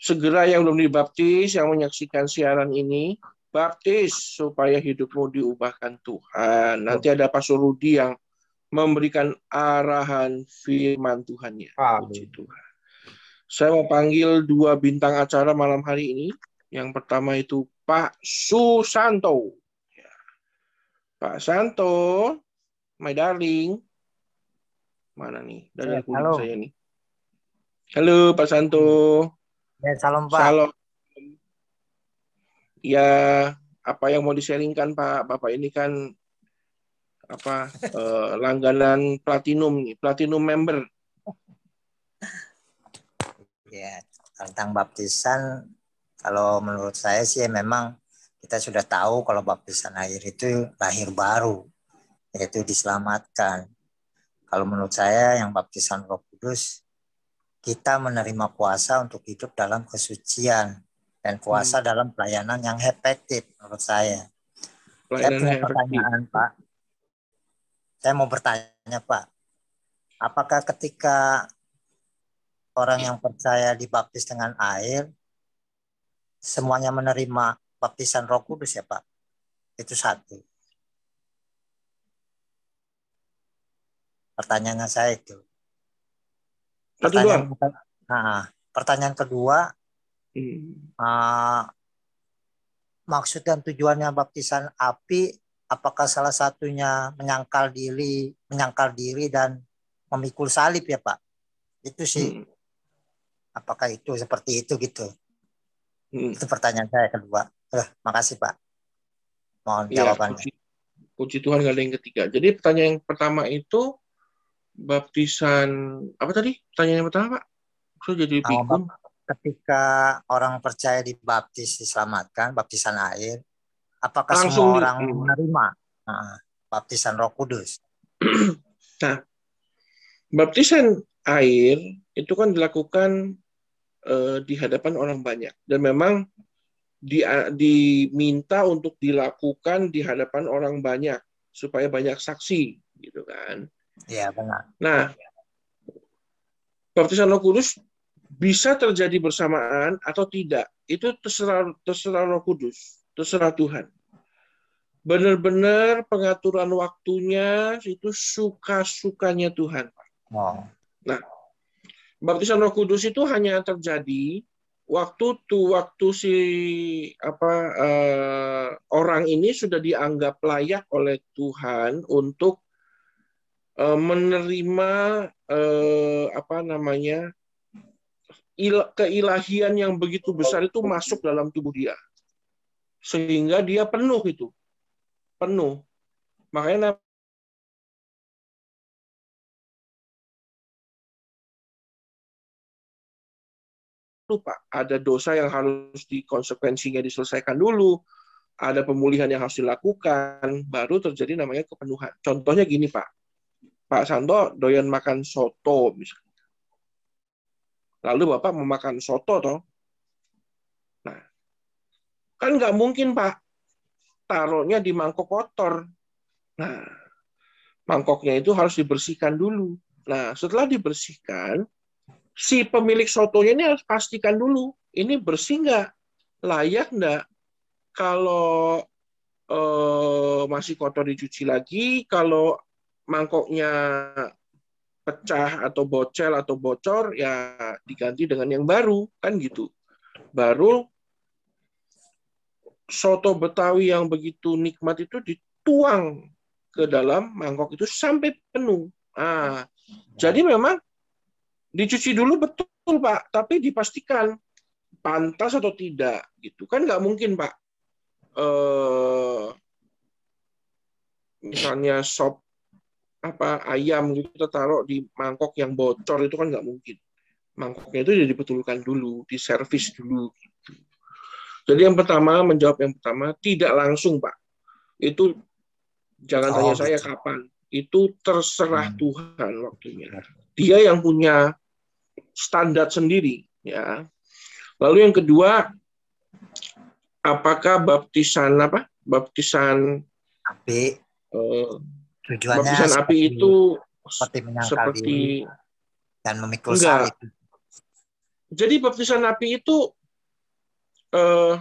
segera yang belum dibaptis yang menyaksikan siaran ini baptis supaya hidupmu diubahkan Tuhan nanti ada Pastor Rudi yang memberikan arahan firman Tuhannya puji Tuhan saya mau panggil dua bintang acara malam hari ini yang pertama itu Pak Susanto Ya. Pak Santo my darling. Mana nih? Dari Ya, saya nih. Halo Pak Santo. Ya, salam Pak. Salam. Ya, apa yang mau di-sharingkan Pak? Bapak ini kan apa <laughs> eh, langganan platinum nih, platinum member. Ya, tentang baptisan, kalau menurut saya sih memang kita sudah tahu kalau baptisan air itu lahir baru, yaitu diselamatkan. Kalau menurut saya yang baptisan Roh Kudus, kita menerima kuasa untuk hidup dalam kesucian dan kuasa dalam pelayanan yang efektif menurut saya. saya punya efektif. pertanyaan Pak. Saya mau bertanya Pak, apakah ketika orang yang percaya dibaptis dengan air, semuanya menerima baptisan Roh Kudus ya Pak? Itu satu. Pertanyaannya saya itu. Pertanyaan, doang. nah, pertanyaan kedua, Hmm. ah, maksud dan tujuannya baptisan api apakah salah satunya menyangkal diri, menyangkal diri dan memikul salib ya Pak? Itu sih. Hmm. Apakah itu seperti itu gitu? Hmm. Itu pertanyaan saya kedua. Eh, makasih Pak. Mohon ya, jawabannya. Puji, puji Tuhan gak ada yang ketiga. Jadi pertanyaan yang pertama itu baptisan apa tadi? Pertanyaan yang pertama Pak? Saya jadi bingung. ketika orang percaya dibaptis diselamatkan, baptisan air, apakah Langsung semua orang di... menerima nah, baptisan Roh Kudus? <clears throat> nah, baptisan air itu kan dilakukan uh, di hadapan orang banyak dan memang di, diminta untuk dilakukan di hadapan orang banyak supaya banyak saksi gitu kan. Iya benar. Nah, baptisan Roh Kudus bisa terjadi bersamaan atau tidak itu terserah terserah Roh Kudus, terserah Tuhan. Benar-benar pengaturan waktunya itu suka-sukanya Tuhan. Oh. Nah, baptisan Roh Kudus itu hanya terjadi waktu tuh waktu si apa uh, orang ini sudah dianggap layak oleh Tuhan untuk uh, menerima uh, apa namanya il keilahian yang begitu besar itu masuk dalam tubuh dia. Sehingga dia penuh itu. Penuh. Makanya lupa ada dosa yang harus dikonsekuensinya diselesaikan dulu, ada pemulihan yang harus dilakukan, baru terjadi namanya kepenuhan. Contohnya gini Pak, Pak Santo doyan makan soto misalnya Lalu Bapak memakan soto toh. Nah, kan nggak mungkin Pak taruhnya di mangkok kotor. Nah, mangkoknya itu harus dibersihkan dulu. Nah, setelah dibersihkan, si pemilik sotonya ini harus pastikan dulu, ini bersih nggak, layak nggak. Kalau eh, masih kotor dicuci lagi, kalau mangkoknya pecah atau bocel atau bocor ya diganti dengan yang baru kan gitu. Baru soto Betawi yang begitu nikmat itu dituang ke dalam mangkok itu sampai penuh. Ah, jadi memang dicuci dulu betul Pak, tapi dipastikan pantas atau tidak gitu kan nggak mungkin Pak. Eh, misalnya sop apa ayam gitu kita taruh di mangkok yang bocor itu kan nggak mungkin. Mangkoknya itu jadi dibetulkan dulu, diservis dulu. Gitu. Jadi yang pertama menjawab yang pertama tidak langsung pak. Itu jangan oh, tanya saya kapan. Itu terserah hmm. Tuhan waktunya. Dia yang punya standar sendiri ya. Lalu yang kedua apakah baptisan apa? Baptisan api uh, Tujuannya baptisan api itu seperti seperti dan memikul enggak. salib. Jadi baptisan api itu uh,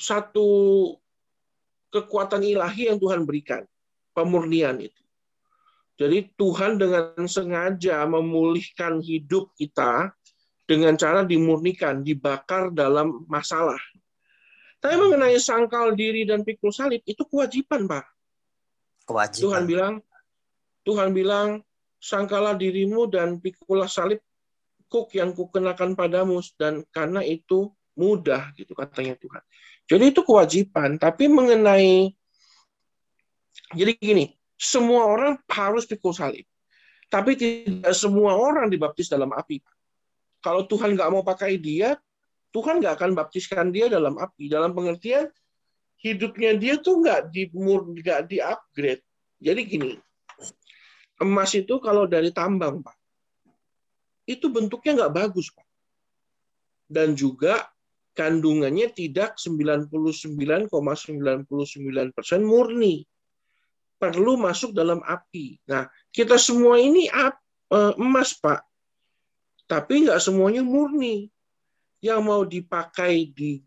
satu kekuatan ilahi yang Tuhan berikan, pemurnian itu. Jadi Tuhan dengan sengaja memulihkan hidup kita dengan cara dimurnikan, dibakar dalam masalah. Tapi mengenai sangkal diri dan pikul salib itu kewajiban, Pak kewajiban. Tuhan bilang, Tuhan bilang, sangkalah dirimu dan pikulah salib kuk yang kukenakan padamu dan karena itu mudah gitu katanya Tuhan. Jadi itu kewajiban, tapi mengenai jadi gini, semua orang harus pikul salib. Tapi tidak semua orang dibaptis dalam api. Kalau Tuhan nggak mau pakai dia, Tuhan nggak akan baptiskan dia dalam api. Dalam pengertian hidupnya dia tuh nggak di nggak di upgrade. Jadi gini, emas itu kalau dari tambang pak, itu bentuknya nggak bagus pak, dan juga kandungannya tidak 99,99% persen murni, perlu masuk dalam api. Nah, kita semua ini eh, emas pak, tapi nggak semuanya murni. Yang mau dipakai di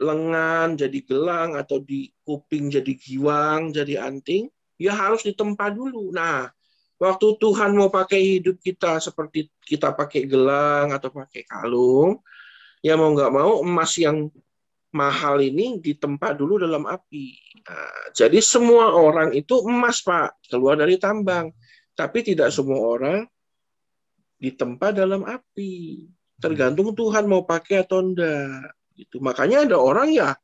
lengan jadi gelang atau di kuping jadi giwang, jadi anting, ya harus ditempa dulu. Nah, waktu Tuhan mau pakai hidup kita seperti kita pakai gelang atau pakai kalung, ya mau nggak mau emas yang mahal ini ditempa dulu dalam api. Nah, jadi semua orang itu emas, Pak, keluar dari tambang. Tapi tidak semua orang ditempa dalam api. Tergantung Tuhan mau pakai atau enggak. Gitu. Makanya ada orang ya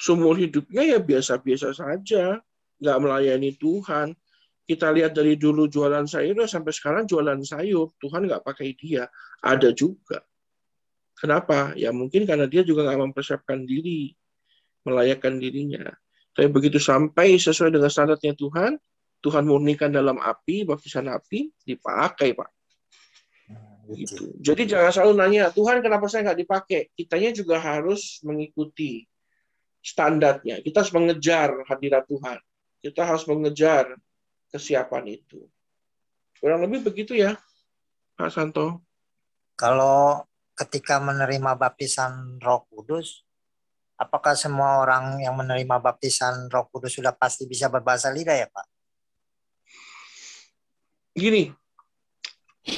seumur hidupnya ya biasa-biasa saja, nggak melayani Tuhan. Kita lihat dari dulu jualan sayur sampai sekarang jualan sayur, Tuhan nggak pakai dia. Ada juga. Kenapa? Ya mungkin karena dia juga nggak mempersiapkan diri, melayakkan dirinya. Tapi begitu sampai sesuai dengan standarnya Tuhan, Tuhan murnikan dalam api, baptisan api, dipakai, Pak. Gitu. Jadi jangan selalu nanya, Tuhan kenapa saya nggak dipakai? Kitanya juga harus mengikuti standarnya. Kita harus mengejar hadirat Tuhan. Kita harus mengejar kesiapan itu. Kurang lebih begitu ya, Pak Santo. Kalau ketika menerima baptisan Roh Kudus, apakah semua orang yang menerima baptisan Roh Kudus sudah pasti bisa berbahasa lidah ya, Pak? Gini,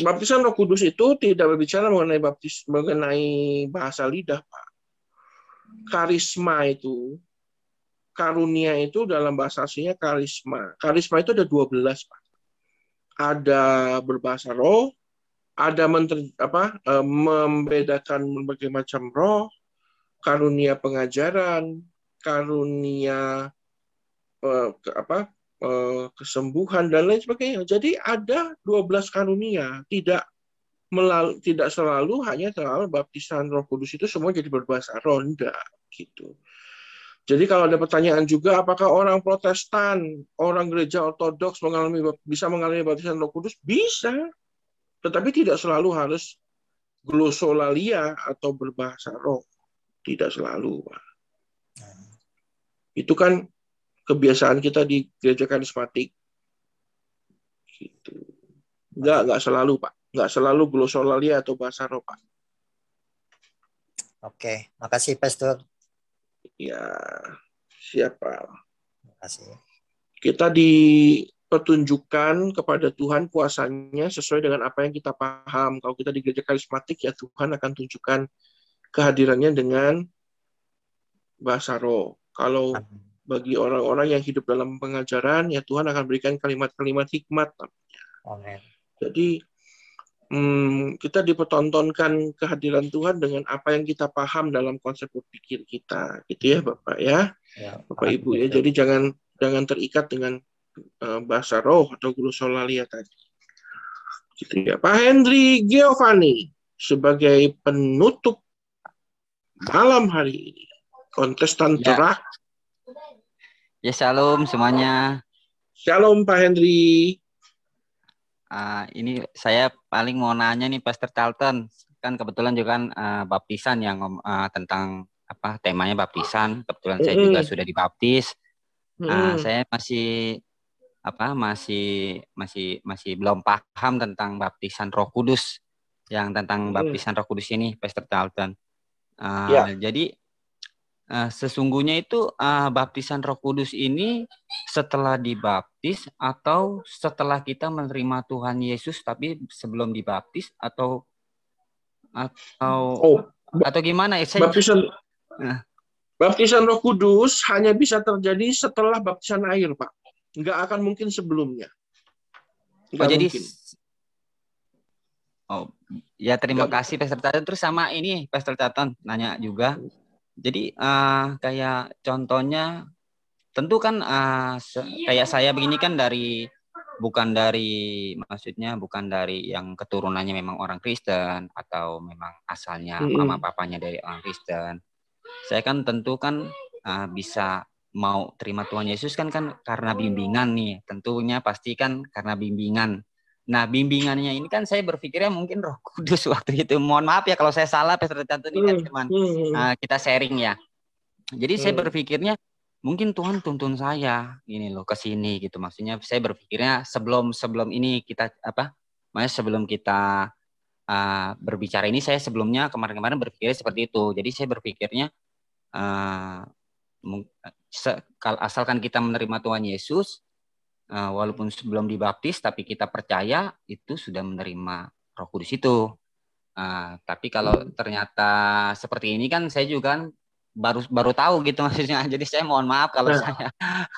baptisan Roh Kudus itu tidak berbicara mengenai baptis mengenai bahasa lidah, Pak. Karisma itu karunia itu dalam bahasa aslinya karisma. Karisma itu ada 12, Pak. Ada berbahasa roh, ada menteri, apa eh, membedakan berbagai macam roh, karunia pengajaran, karunia eh, apa kesembuhan dan lain sebagainya. Jadi ada 12 karunia, tidak melalui tidak selalu hanya terlalu baptisan Roh Kudus itu semua jadi berbahasa enggak gitu. Jadi kalau ada pertanyaan juga apakah orang Protestan, orang gereja Ortodoks mengalami bisa mengalami baptisan Roh Kudus? Bisa. Tetapi tidak selalu harus glosolalia atau berbahasa roh. Tidak selalu. Pak. Itu kan kebiasaan kita di gereja karismatik. Gitu. Enggak, enggak selalu, Pak. Enggak selalu glosolalia atau bahasa roh, Pak. Oke, makasih Pastor. Ya, siapa? Terima kasih. Kita di pertunjukan kepada Tuhan kuasanya sesuai dengan apa yang kita paham. Kalau kita di gereja karismatik ya Tuhan akan tunjukkan kehadirannya dengan bahasa roh. Kalau bagi orang-orang yang hidup dalam pengajaran ya Tuhan akan berikan kalimat-kalimat hikmat Amen. Jadi hmm, kita dipertontonkan kehadiran Tuhan dengan apa yang kita paham dalam konsep berpikir kita, gitu ya Bapak ya, ya Bapak Ibu ya. Jadi jangan jangan terikat dengan Eh, bahasa roh atau guru solalia tadi. Gitu ya. Pak Hendri Giovanni sebagai penutup malam hari ini kontestan ya. terakhir. Ya shalom semuanya. Shalom Pak Hendri. Uh, ini saya paling mau nanya nih Pastor Charlton kan kebetulan juga kan uh, baptisan yang uh, tentang apa temanya baptisan kebetulan mm -hmm. saya juga sudah dibaptis. Mm -hmm. uh, saya masih apa masih masih masih belum paham tentang baptisan Roh Kudus yang tentang hmm. baptisan Roh Kudus ini Pastor Dalton. Uh, ya. Jadi uh, sesungguhnya itu uh, baptisan Roh Kudus ini setelah dibaptis atau setelah kita menerima Tuhan Yesus tapi sebelum dibaptis atau atau oh, atau gimana ya? Saya, baptisan uh, baptisan Roh Kudus hanya bisa terjadi setelah baptisan air, Pak nggak akan mungkin sebelumnya. Nggak oh, jadi mungkin. Oh, ya terima Gak kasih Pastor Taton. Terus sama ini Pastor Taton nanya juga. Jadi uh, kayak contohnya tentu kan uh, kayak saya begini kan dari bukan dari maksudnya bukan dari yang keturunannya memang orang Kristen atau memang asalnya mm -hmm. mama papanya dari orang Kristen. Saya kan tentu kan uh, bisa mau terima Tuhan Yesus kan kan karena bimbingan nih. Tentunya pasti kan karena bimbingan. Nah, bimbingannya ini kan saya berpikirnya mungkin Roh Kudus <laughs> waktu itu. Mohon maaf ya kalau saya salah Pastor Cantu ini kan teman hmm, hmm, hmm. uh, kita sharing ya. Jadi saya berpikirnya mungkin Tuhan tuntun saya ini loh ke sini gitu. Maksudnya saya berpikirnya sebelum sebelum ini kita apa? Maksudnya sebelum kita uh, berbicara ini saya sebelumnya kemarin-kemarin berpikir seperti itu. Jadi saya berpikirnya uh, asalkan kita menerima Tuhan Yesus, uh, walaupun sebelum dibaptis, tapi kita percaya itu sudah menerima Roh Kudus itu. Uh, tapi kalau ternyata seperti ini kan saya juga kan baru baru tahu gitu <laughs> maksudnya. Jadi saya mohon maaf kalau Nah. saya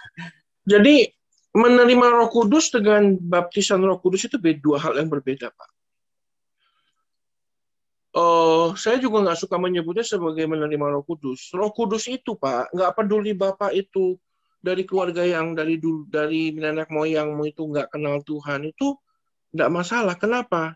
<laughs> Jadi menerima Roh Kudus dengan baptisan Roh Kudus itu beda dua hal yang berbeda, Pak. Oh, saya juga nggak suka menyebutnya sebagai menerima Roh Kudus. Roh Kudus itu, Pak, nggak peduli Bapak itu dari keluarga yang dari dulu dari nenek moyangmu itu nggak kenal Tuhan itu nggak masalah. Kenapa?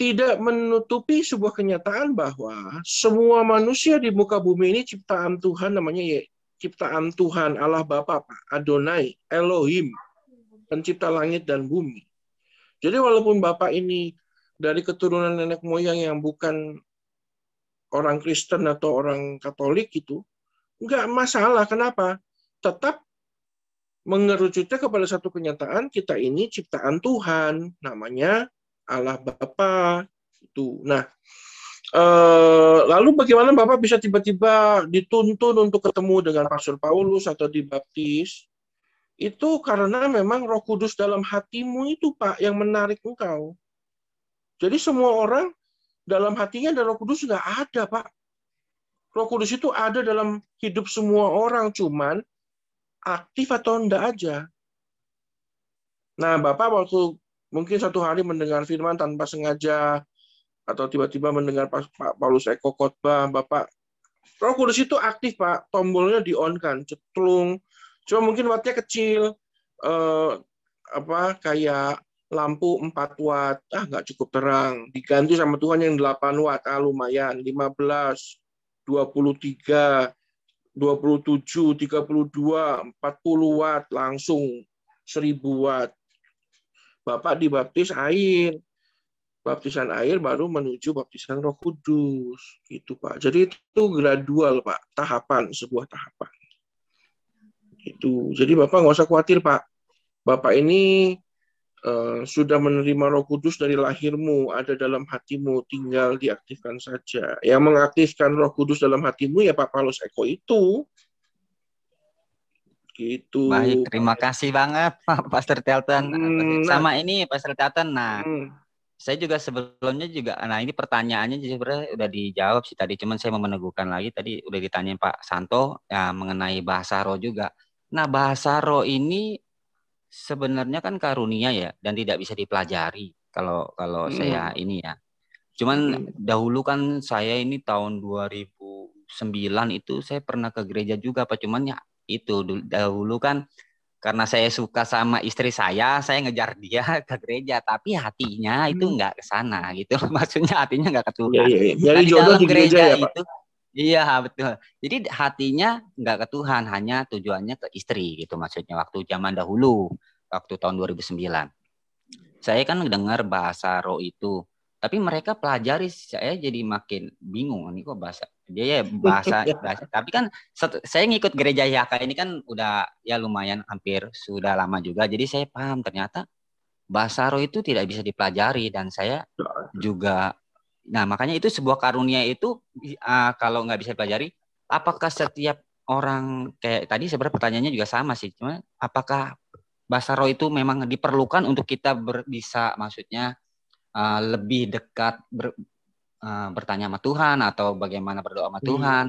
Tidak menutupi sebuah kenyataan bahwa semua manusia di muka bumi ini ciptaan Tuhan namanya ya ciptaan Tuhan Allah Bapa, Adonai, Elohim, pencipta langit dan bumi. Jadi walaupun Bapak ini dari keturunan nenek moyang yang bukan orang Kristen atau orang Katolik itu, nggak masalah. Kenapa? Tetap mengerucutnya kepada satu kenyataan kita ini ciptaan Tuhan, namanya Allah Bapa. Itu. Nah, eh, lalu bagaimana Bapak bisa tiba-tiba dituntun untuk ketemu dengan Rasul Paulus atau dibaptis? Itu karena memang Roh Kudus dalam hatimu itu Pak yang menarik engkau. Jadi semua orang dalam hatinya ada Roh Kudus nggak ada, Pak. Roh Kudus itu ada dalam hidup semua orang, cuman aktif atau enggak aja. Nah, Bapak waktu mungkin satu hari mendengar firman tanpa sengaja atau tiba-tiba mendengar Pak Paulus Eko khotbah, Bapak Roh Kudus itu aktif, Pak. Tombolnya di-on-kan, cetlung. Cuma mungkin wattnya kecil. Eh, apa kayak lampu 4 watt, ah nggak cukup terang. Diganti sama Tuhan yang 8 watt, ah lumayan. 15, 23, 27, 32, 40 watt, langsung 1000 watt. Bapak dibaptis air. Baptisan air baru menuju baptisan roh kudus. Gitu Pak. Jadi itu gradual Pak. Tahapan, sebuah tahapan. Itu. Jadi Bapak nggak usah khawatir Pak. Bapak ini Uh, sudah menerima Roh Kudus dari lahirmu, ada dalam hatimu, tinggal diaktifkan saja. Yang mengaktifkan Roh Kudus dalam hatimu ya Pak Paulus Eko itu. Gitu. Baik, terima kasih banget Pak Pastor Telton. Hmm, Sama ini Pastor Telton. Nah, Hmm. saya juga sebelumnya juga nah ini pertanyaannya sebenarnya udah dijawab sih tadi cuman saya mau meneguhkan lagi tadi udah ditanyain Pak Santo ya mengenai bahasa roh juga. Nah, bahasa roh ini sebenarnya kan karunia ya dan tidak bisa dipelajari kalau kalau Hmm. saya ini ya. Cuman dahulu kan saya ini tahun 2009 itu saya pernah ke gereja juga Pak cuman ya itu dahulu kan karena saya suka sama istri saya, saya ngejar dia <laughs> ke gereja, tapi hatinya itu nggak ke sana gitu. <laughs> Maksudnya hatinya nggak ke Tuhan. Hmm. Iya, iya, iya. Nah, Nyari di jodoh dalam di gereja ya, Pak? itu Iya betul. Jadi hatinya nggak ke Tuhan, hanya tujuannya ke istri gitu maksudnya waktu zaman dahulu, waktu tahun 2009. Saya kan dengar bahasa roh itu, tapi mereka pelajari saya jadi makin bingung ini kok bahasa dia ya bahasa, <laughs> bahasa tapi kan saya ngikut gereja Yaka ini kan udah ya lumayan hampir sudah lama juga jadi saya paham ternyata bahasa roh itu tidak bisa dipelajari dan saya juga nah makanya itu sebuah karunia itu uh, kalau nggak bisa dipelajari apakah setiap orang kayak tadi sebenarnya pertanyaannya juga sama sih cuma apakah bahasa roh itu memang diperlukan untuk kita ber- bisa maksudnya uh, lebih dekat ber- uh, bertanya sama Tuhan atau bagaimana berdoa sama Tuhan?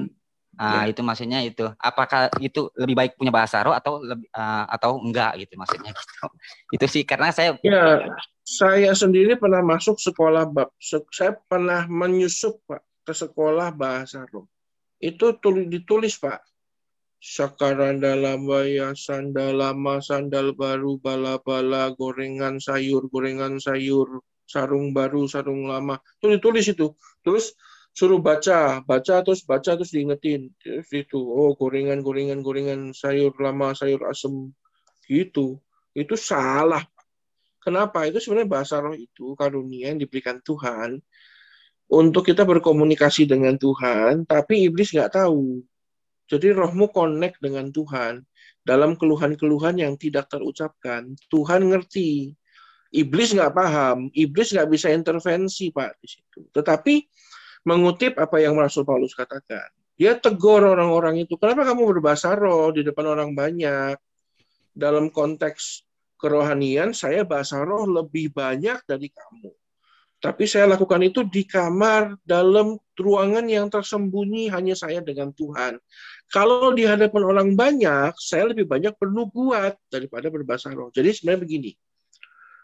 Ah, Ya. itu maksudnya itu. Apakah itu lebih baik punya bahasa roh atau lebih uh, atau enggak gitu maksudnya gitu. <laughs> Itu sih karena saya Ya, saya sendiri pernah masuk sekolah bab. Saya pernah menyusup Pak ke sekolah bahasa roh. Itu tulis ditulis Pak. Sakaran dalam baya sandal lama sandal baru bala-bala gorengan sayur gorengan sayur sarung baru sarung lama itu ditulis itu terus suruh baca baca terus baca terus diingetin terus itu oh gorengan gorengan gorengan sayur lama sayur asem gitu itu salah Kenapa? Itu sebenarnya bahasa roh itu karunia yang diberikan Tuhan untuk kita berkomunikasi dengan Tuhan, tapi iblis nggak tahu. Jadi rohmu connect dengan Tuhan dalam keluhan-keluhan yang tidak terucapkan. Tuhan ngerti. Iblis nggak paham. Iblis nggak bisa intervensi, Pak, di situ. Tetapi mengutip apa yang Rasul Paulus katakan. Dia tegur orang-orang itu. Kenapa kamu berbahasa roh di depan orang banyak? Dalam konteks kerohanian, saya bahasa roh lebih banyak dari kamu. Tapi saya lakukan itu di kamar dalam ruangan yang tersembunyi hanya saya dengan Tuhan. Kalau di hadapan orang banyak, saya lebih banyak bernubuat daripada berbahasa roh. Jadi sebenarnya begini,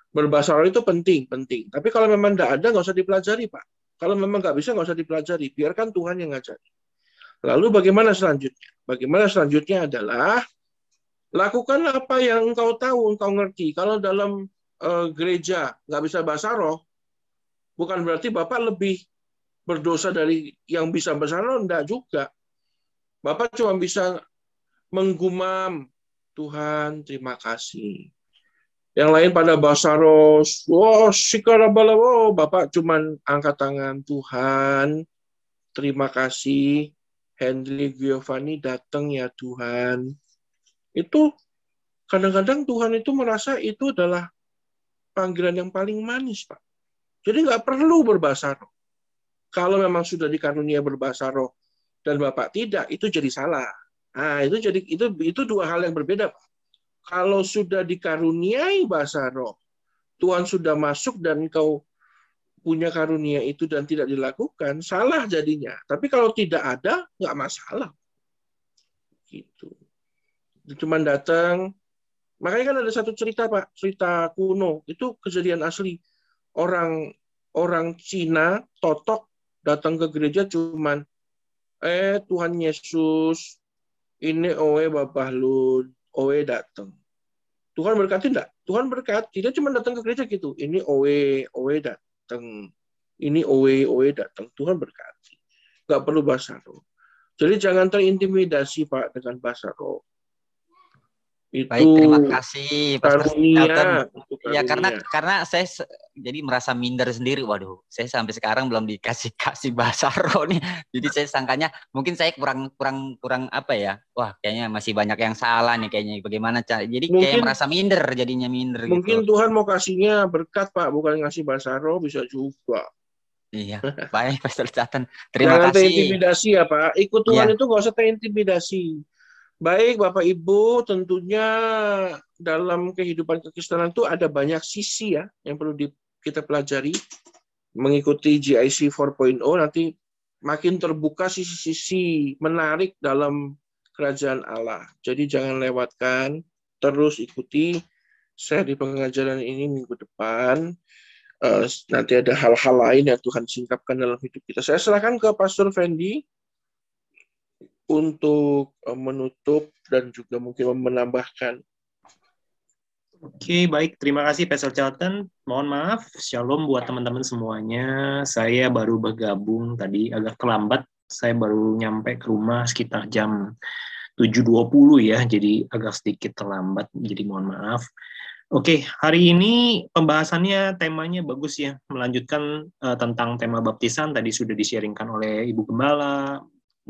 berbahasa roh itu penting, penting. Tapi kalau memang tidak ada, nggak usah dipelajari, Pak. Kalau memang nggak bisa, nggak usah dipelajari. Biarkan Tuhan yang ngajari. Lalu bagaimana selanjutnya? Bagaimana selanjutnya adalah lakukan apa yang engkau tahu, engkau ngerti. Kalau dalam uh, gereja nggak bisa bahasa roh, bukan berarti Bapak lebih berdosa dari yang bisa bahasa roh, enggak juga. Bapak cuma bisa menggumam, Tuhan terima kasih. Yang lain pada bahasa roh, wow, sikarabala, wow, Bapak cuma angkat tangan, Tuhan terima kasih. Henry Giovanni datang ya Tuhan itu kadang-kadang Tuhan itu merasa itu adalah panggilan yang paling manis, Pak. Jadi nggak perlu berbahasa roh. Kalau memang sudah dikarunia berbahasa roh dan Bapak tidak, itu jadi salah. Nah, itu jadi itu itu dua hal yang berbeda, Pak. Kalau sudah dikaruniai bahasa roh, Tuhan sudah masuk dan kau punya karunia itu dan tidak dilakukan, salah jadinya. Tapi kalau tidak ada, nggak masalah. Gitu cuma datang. Makanya kan ada satu cerita Pak, cerita kuno. Itu kejadian asli. Orang orang Cina totok datang ke gereja cuman eh Tuhan Yesus ini owe Bapak lu owe datang. Tuhan berkati enggak? Tuhan berkati. Dia cuma datang ke gereja gitu. Ini owe owe datang. Ini owe owe datang. Tuhan berkati. Enggak perlu bahasa roh. Jadi jangan terintimidasi Pak dengan bahasa roh itu Baik, terima kasih Pak karunia, Ya karena karena saya jadi merasa minder sendiri. Waduh, saya sampai sekarang belum dikasih <laughs> kasih bahasa roh nih. Jadi saya sangkanya mungkin saya kurang kurang kurang apa ya? Wah, kayaknya masih banyak yang salah nih kayaknya. Bagaimana cara? Jadi mungkin, kayak merasa minder jadinya minder gitu. Mungkin gitu. Tuhan mau kasihnya berkat, Pak, bukan ngasih bahasa roh bisa juga. Iya, baik Pastor Catan. Terima Jangan kasih. terintimidasi ya Pak. Ikut Tuhan ya. itu nggak usah terintimidasi Baik Bapak Ibu, tentunya dalam kehidupan kekristenan itu ada banyak sisi ya yang perlu di, kita pelajari. Mengikuti GIC 4.0 nanti makin terbuka sisi-sisi menarik dalam kerajaan Allah. Jadi jangan lewatkan, terus ikuti seri pengajaran ini minggu depan. Uh, nanti ada hal-hal lain yang Tuhan singkapkan dalam hidup kita. Saya serahkan ke Pastor Fendi untuk eh, menutup dan juga mungkin menambahkan. Oke, baik. Terima kasih Pastor Charlton. Mohon maaf, shalom buat teman-teman semuanya. Saya baru bergabung tadi agak terlambat. Saya baru nyampe ke rumah sekitar jam 7.20 ya, jadi agak sedikit terlambat, jadi mohon maaf. Oke, hari ini pembahasannya temanya bagus ya, melanjutkan uh, tentang tema baptisan tadi sudah disiaringkan oleh Ibu Gembala,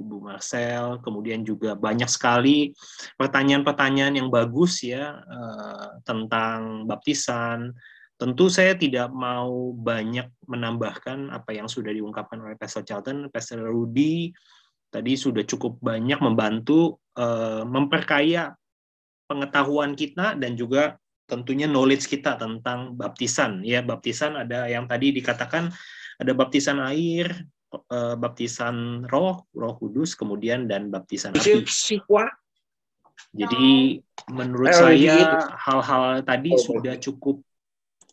Bu Marcel, kemudian juga banyak sekali pertanyaan-pertanyaan yang bagus ya uh, tentang baptisan. Tentu saya tidak mau banyak menambahkan apa yang sudah diungkapkan oleh Pastor Charlton, Pastor Rudy tadi sudah cukup banyak membantu uh, memperkaya pengetahuan kita dan juga tentunya knowledge kita tentang baptisan ya baptisan ada yang tadi dikatakan ada baptisan air uh, baptisan roh, roh kudus, kemudian dan baptisan api. Jadi menurut saya hal-hal tadi oh, sudah cukup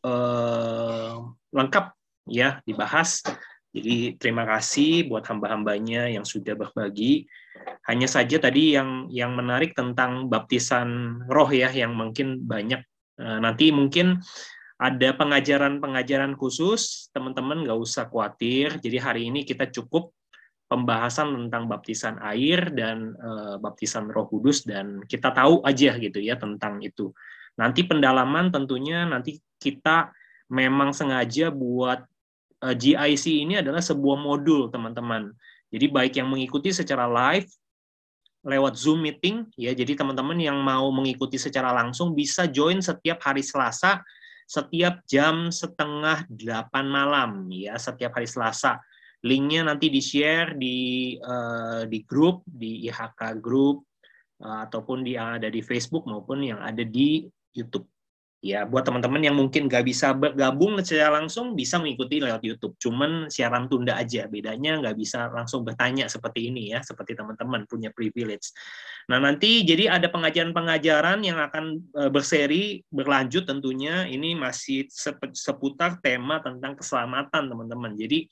uh, lengkap ya dibahas. Jadi terima kasih buat hamba-hambanya yang sudah berbagi. Hanya saja tadi yang yang menarik tentang baptisan roh ya yang mungkin banyak uh, nanti mungkin ada pengajaran-pengajaran khusus, teman-teman nggak usah khawatir. Jadi hari ini kita cukup pembahasan tentang baptisan air dan e, baptisan Roh Kudus dan kita tahu aja gitu ya tentang itu. Nanti pendalaman tentunya nanti kita memang sengaja buat e, eh, GIC ini adalah sebuah modul teman-teman. Jadi baik yang mengikuti secara live lewat Zoom meeting ya. Jadi teman-teman yang mau mengikuti secara langsung bisa join setiap hari Selasa setiap jam setengah delapan malam ya setiap hari Selasa. Linknya nanti di share di uh, di grup di IHK Group uh, ataupun di yang ada di Facebook maupun yang ada di YouTube. Ya, buat teman-teman yang mungkin nggak bisa bergabung secara langsung, bisa mengikuti lewat YouTube. Cuman siaran tunda aja. Bedanya nggak bisa langsung bertanya seperti ini ya, seperti teman-teman punya privilege. Nah, nanti jadi ada pengajaran-pengajaran yang akan e, berseri, berlanjut tentunya. Ini masih seputar tema tentang keselamatan, teman-teman. Jadi,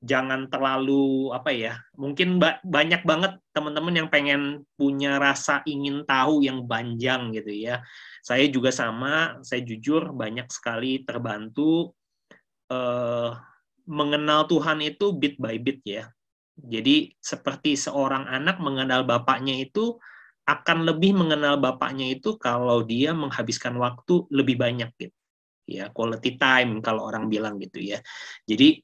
jangan terlalu apa ya mungkin banyak banget teman-teman yang pengen punya rasa ingin tahu yang panjang gitu ya. Saya juga sama saya jujur banyak sekali terbantu eh, mengenal Tuhan itu bit by bit ya. Jadi seperti seorang anak mengenal bapaknya itu akan lebih mengenal bapaknya itu kalau dia menghabiskan waktu lebih banyak gitu ya. Quality time kalau orang bilang gitu ya. Jadi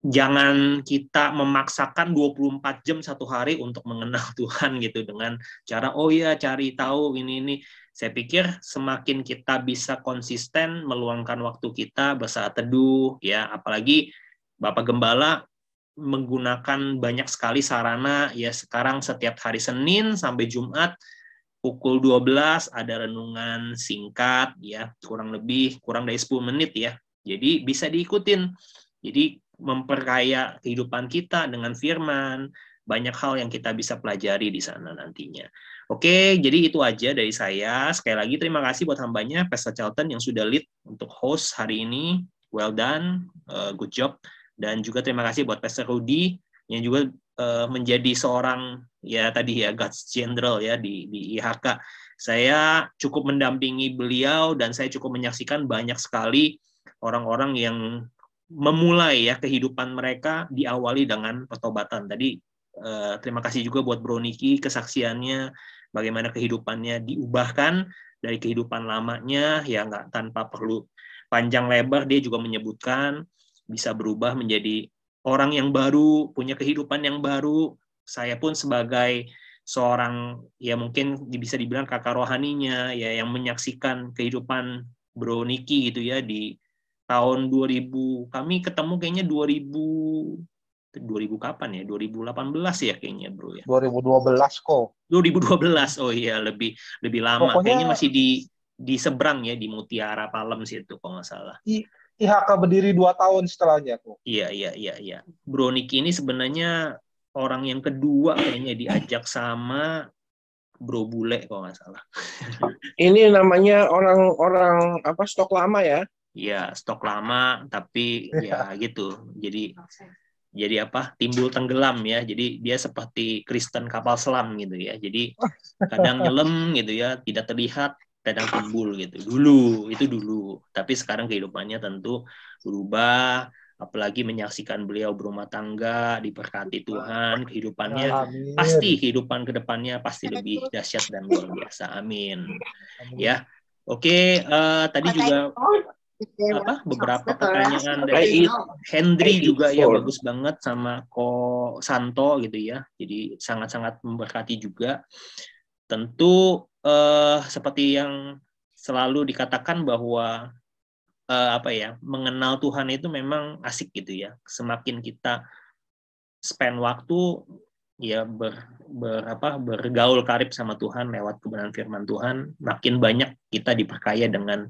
jangan kita memaksakan 24 jam satu hari untuk mengenal <laughs> Tuhan gitu dengan cara oh ya cari tahu ini ini. Saya pikir semakin kita bisa konsisten meluangkan waktu kita bersaat teduh ya apalagi Bapak Gembala menggunakan banyak sekali sarana ya sekarang setiap hari Senin sampai Jumat pukul 12 ada renungan singkat ya kurang lebih kurang dari 10 menit ya. Jadi bisa diikutin. Jadi memperkaya kehidupan kita dengan firman, banyak hal yang kita bisa pelajari di sana nantinya. Oke, jadi itu aja dari saya. Sekali lagi terima kasih buat hambanya, Pastor Charlton yang sudah lead untuk host hari ini. Well done, uh, good job. Dan juga terima kasih buat Pastor Rudy yang juga uh, menjadi seorang ya tadi ya God's General ya di di IHK. Saya cukup mendampingi beliau dan saya cukup menyaksikan banyak sekali orang-orang yang memulai ya kehidupan mereka diawali dengan pertobatan. Tadi eh, terima kasih juga buat Bro Niki kesaksiannya bagaimana kehidupannya diubahkan dari kehidupan lamanya ya nggak tanpa perlu panjang lebar dia juga menyebutkan bisa berubah menjadi orang yang baru, punya kehidupan yang baru. Saya pun sebagai seorang ya mungkin bisa dibilang kakak rohaninya ya yang menyaksikan kehidupan Bro Niki gitu ya di tahun 2000 kami ketemu kayaknya 2000 2000 kapan ya? 2018 ya kayaknya, Bro ya. 2012 kok. 2012. Oh iya, lebih lebih lama. Pokoknya, kayaknya masih di di seberang ya di Mutiara Palem situ kalau nggak salah. I, IHK berdiri dua tahun setelahnya kok. Iya, iya, iya, iya. Bro Niki ini sebenarnya orang yang kedua kayaknya diajak sama Bro Bule kalau nggak salah. Ini namanya orang-orang apa stok lama ya? Ya stok lama tapi <laughs> ya gitu. Jadi jadi apa? Timbul tenggelam ya. Jadi dia seperti Kristen kapal selam gitu ya. Jadi kadang <laughs> nyelam gitu ya tidak terlihat kadang timbul gitu. Dulu itu dulu. Tapi sekarang kehidupannya tentu berubah apalagi menyaksikan beliau berumah tangga diberkati Tuhan kehidupannya amin. pasti kehidupan ke depannya pasti lebih dahsyat dan luar biasa. Amin, amin. ya. Oke uh, tadi juga apa beberapa pertanyaan dari Hendry juga ya bagus banget sama Ko Santo gitu ya. Jadi sangat-sangat memberkati juga. Tentu eh, seperti yang selalu dikatakan bahwa eh, apa ya mengenal Tuhan itu memang asik gitu ya. Semakin kita spend waktu ya ber, ber apa bergaul karib sama Tuhan lewat kebenaran firman Tuhan, makin banyak kita diperkaya dengan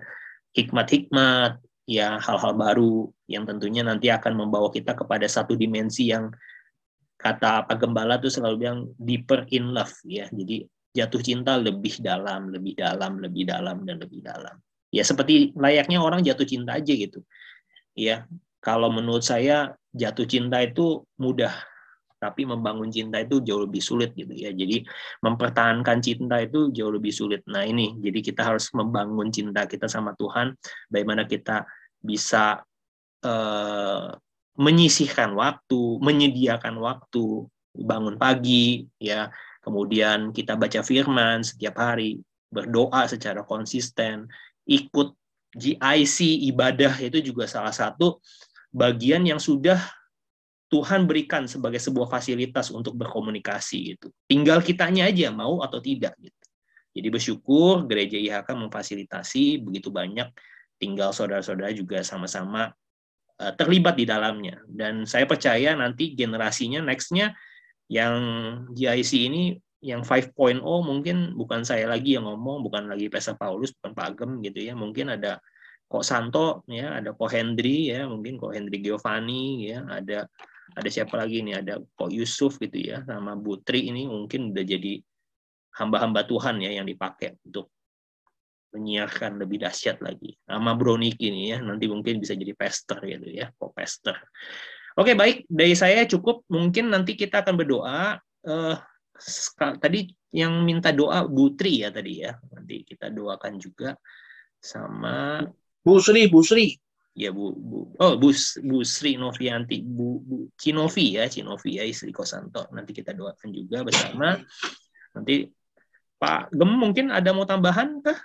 hikmat-hikmat, ya hal-hal baru yang tentunya nanti akan membawa kita kepada satu dimensi yang kata Pak Gembala tuh selalu bilang deeper in love ya. Jadi jatuh cinta lebih dalam, lebih dalam, lebih dalam dan lebih dalam. Ya seperti layaknya orang jatuh cinta aja gitu. Ya, kalau menurut saya jatuh cinta itu mudah tapi membangun cinta itu jauh lebih sulit gitu ya. Jadi mempertahankan cinta itu jauh lebih sulit. Nah ini, jadi kita harus membangun cinta kita sama Tuhan, bagaimana kita bisa uh, menyisihkan waktu, menyediakan waktu, bangun pagi, ya, kemudian kita baca firman setiap hari, berdoa secara konsisten, ikut GIC ibadah itu juga salah satu bagian yang sudah Tuhan berikan sebagai sebuah fasilitas untuk berkomunikasi gitu. Tinggal kitanya aja mau atau tidak gitu. Jadi bersyukur gereja IHK memfasilitasi begitu banyak tinggal saudara-saudara juga sama-sama uh, terlibat di dalamnya. Dan saya percaya nanti generasinya nextnya yang GIC ini yang 5.0 mungkin bukan saya lagi yang ngomong, bukan lagi Pastor Paulus, bukan Pak Agem gitu ya. Mungkin ada Kok Santo ya, ada Kok Hendri ya, mungkin Kok Hendri Giovanni ya, ada ada siapa lagi nih, ada Kok Yusuf gitu ya, sama Butri ini mungkin udah jadi hamba-hamba Tuhan ya yang dipakai untuk menyiarkan lebih dahsyat lagi. Sama Broniki ini ya, nanti mungkin bisa jadi pastor gitu ya, kok pastor. Oke, baik. Dari saya cukup. Mungkin nanti kita akan berdoa. Uh, tadi yang minta doa Butri ya tadi ya. Nanti kita doakan juga sama Bu Sri, Bu Sri. Ya Bu, Bu oh Bu, Bu Sri Novianti, Bu, Bu Cinovi ya, Cinovi ya istri Kosanto. Nanti kita doakan juga bersama. Nanti Pak Gem mungkin ada mau tambahan kah?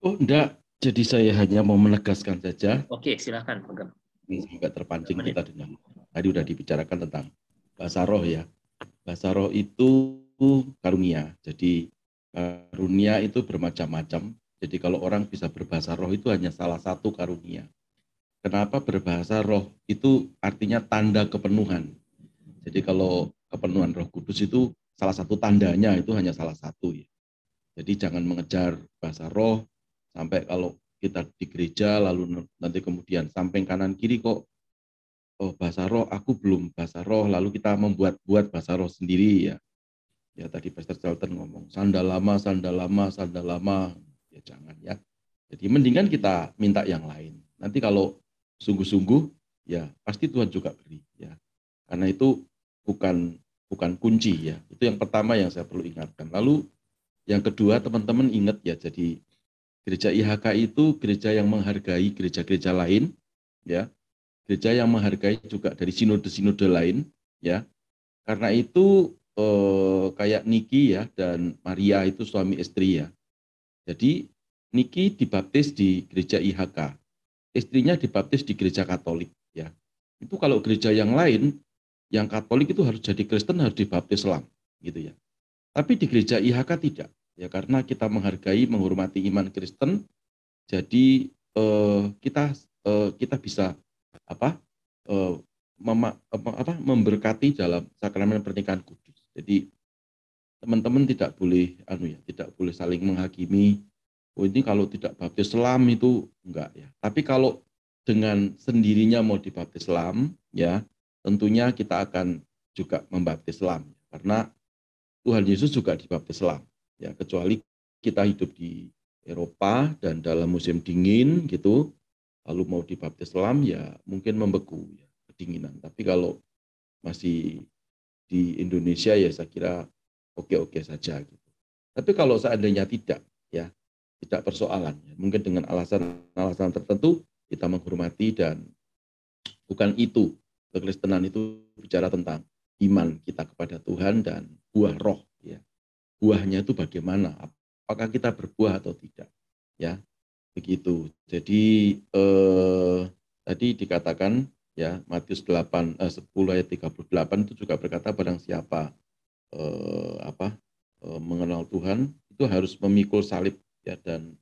Oh enggak, jadi saya hanya mau menegaskan saja. Oke, silakan Pak Gem. Ini semoga terpancing kita dengan tadi sudah dibicarakan tentang bahasa roh ya. Bahasa roh itu karunia. Jadi karunia itu bermacam-macam. Jadi kalau orang bisa berbahasa roh itu hanya salah satu karunia. Kenapa berbahasa roh itu artinya tanda kepenuhan. Jadi kalau kepenuhan Roh Kudus itu salah satu tandanya itu hanya salah satu ya. Jadi jangan mengejar bahasa roh sampai kalau kita di gereja lalu nanti kemudian samping kanan kiri kok oh bahasa roh aku belum bahasa roh lalu kita membuat-buat bahasa roh sendiri ya ya tadi Pastor Charlton ngomong sandal lama sandal lama sandal lama ya jangan ya jadi mendingan kita minta yang lain nanti kalau sungguh-sungguh ya pasti Tuhan juga beri ya karena itu bukan bukan kunci ya itu yang pertama yang saya perlu ingatkan lalu yang kedua teman-teman ingat ya jadi Gereja IHK itu gereja yang menghargai gereja-gereja lain, ya. Gereja yang menghargai juga dari sinode-sinode lain, ya. Karena itu eh, kayak Niki ya dan Maria itu suami istri ya. Jadi Niki dibaptis di gereja IHK, istrinya dibaptis di gereja Katolik, ya. Itu kalau gereja yang lain yang Katolik itu harus jadi Kristen harus dibaptis Islam, gitu ya. Tapi di gereja IHK tidak ya karena kita menghargai menghormati iman Kristen jadi eh, kita eh, kita bisa apa eh, mema, apa memberkati dalam sakramen pernikahan kudus jadi teman-teman tidak boleh anu ya tidak boleh saling menghakimi. Oh ini kalau tidak baptis Islam itu enggak ya. Tapi kalau dengan sendirinya mau dibaptis Islam ya tentunya kita akan juga membaptis Islam. Karena Tuhan Yesus juga dibaptis Islam ya. Kecuali kita hidup di Eropa dan dalam musim dingin gitu lalu mau dibaptis Islam ya mungkin membeku ya kedinginan. Tapi kalau masih di Indonesia ya saya kira oke-oke saja gitu. Tapi kalau seandainya tidak ya tidak persoalan ya. mungkin dengan alasan-alasan tertentu kita menghormati dan bukan itu kekristenan itu bicara tentang iman kita kepada Tuhan dan buah roh ya. Buahnya itu bagaimana? Apakah kita berbuah atau tidak ya? Begitu. Jadi eh, tadi dikatakan ya Matius 8 eh, 10 ayat 38 itu juga berkata barang siapa eh, apa eh, mengenal Tuhan itu harus memikul salib ya dan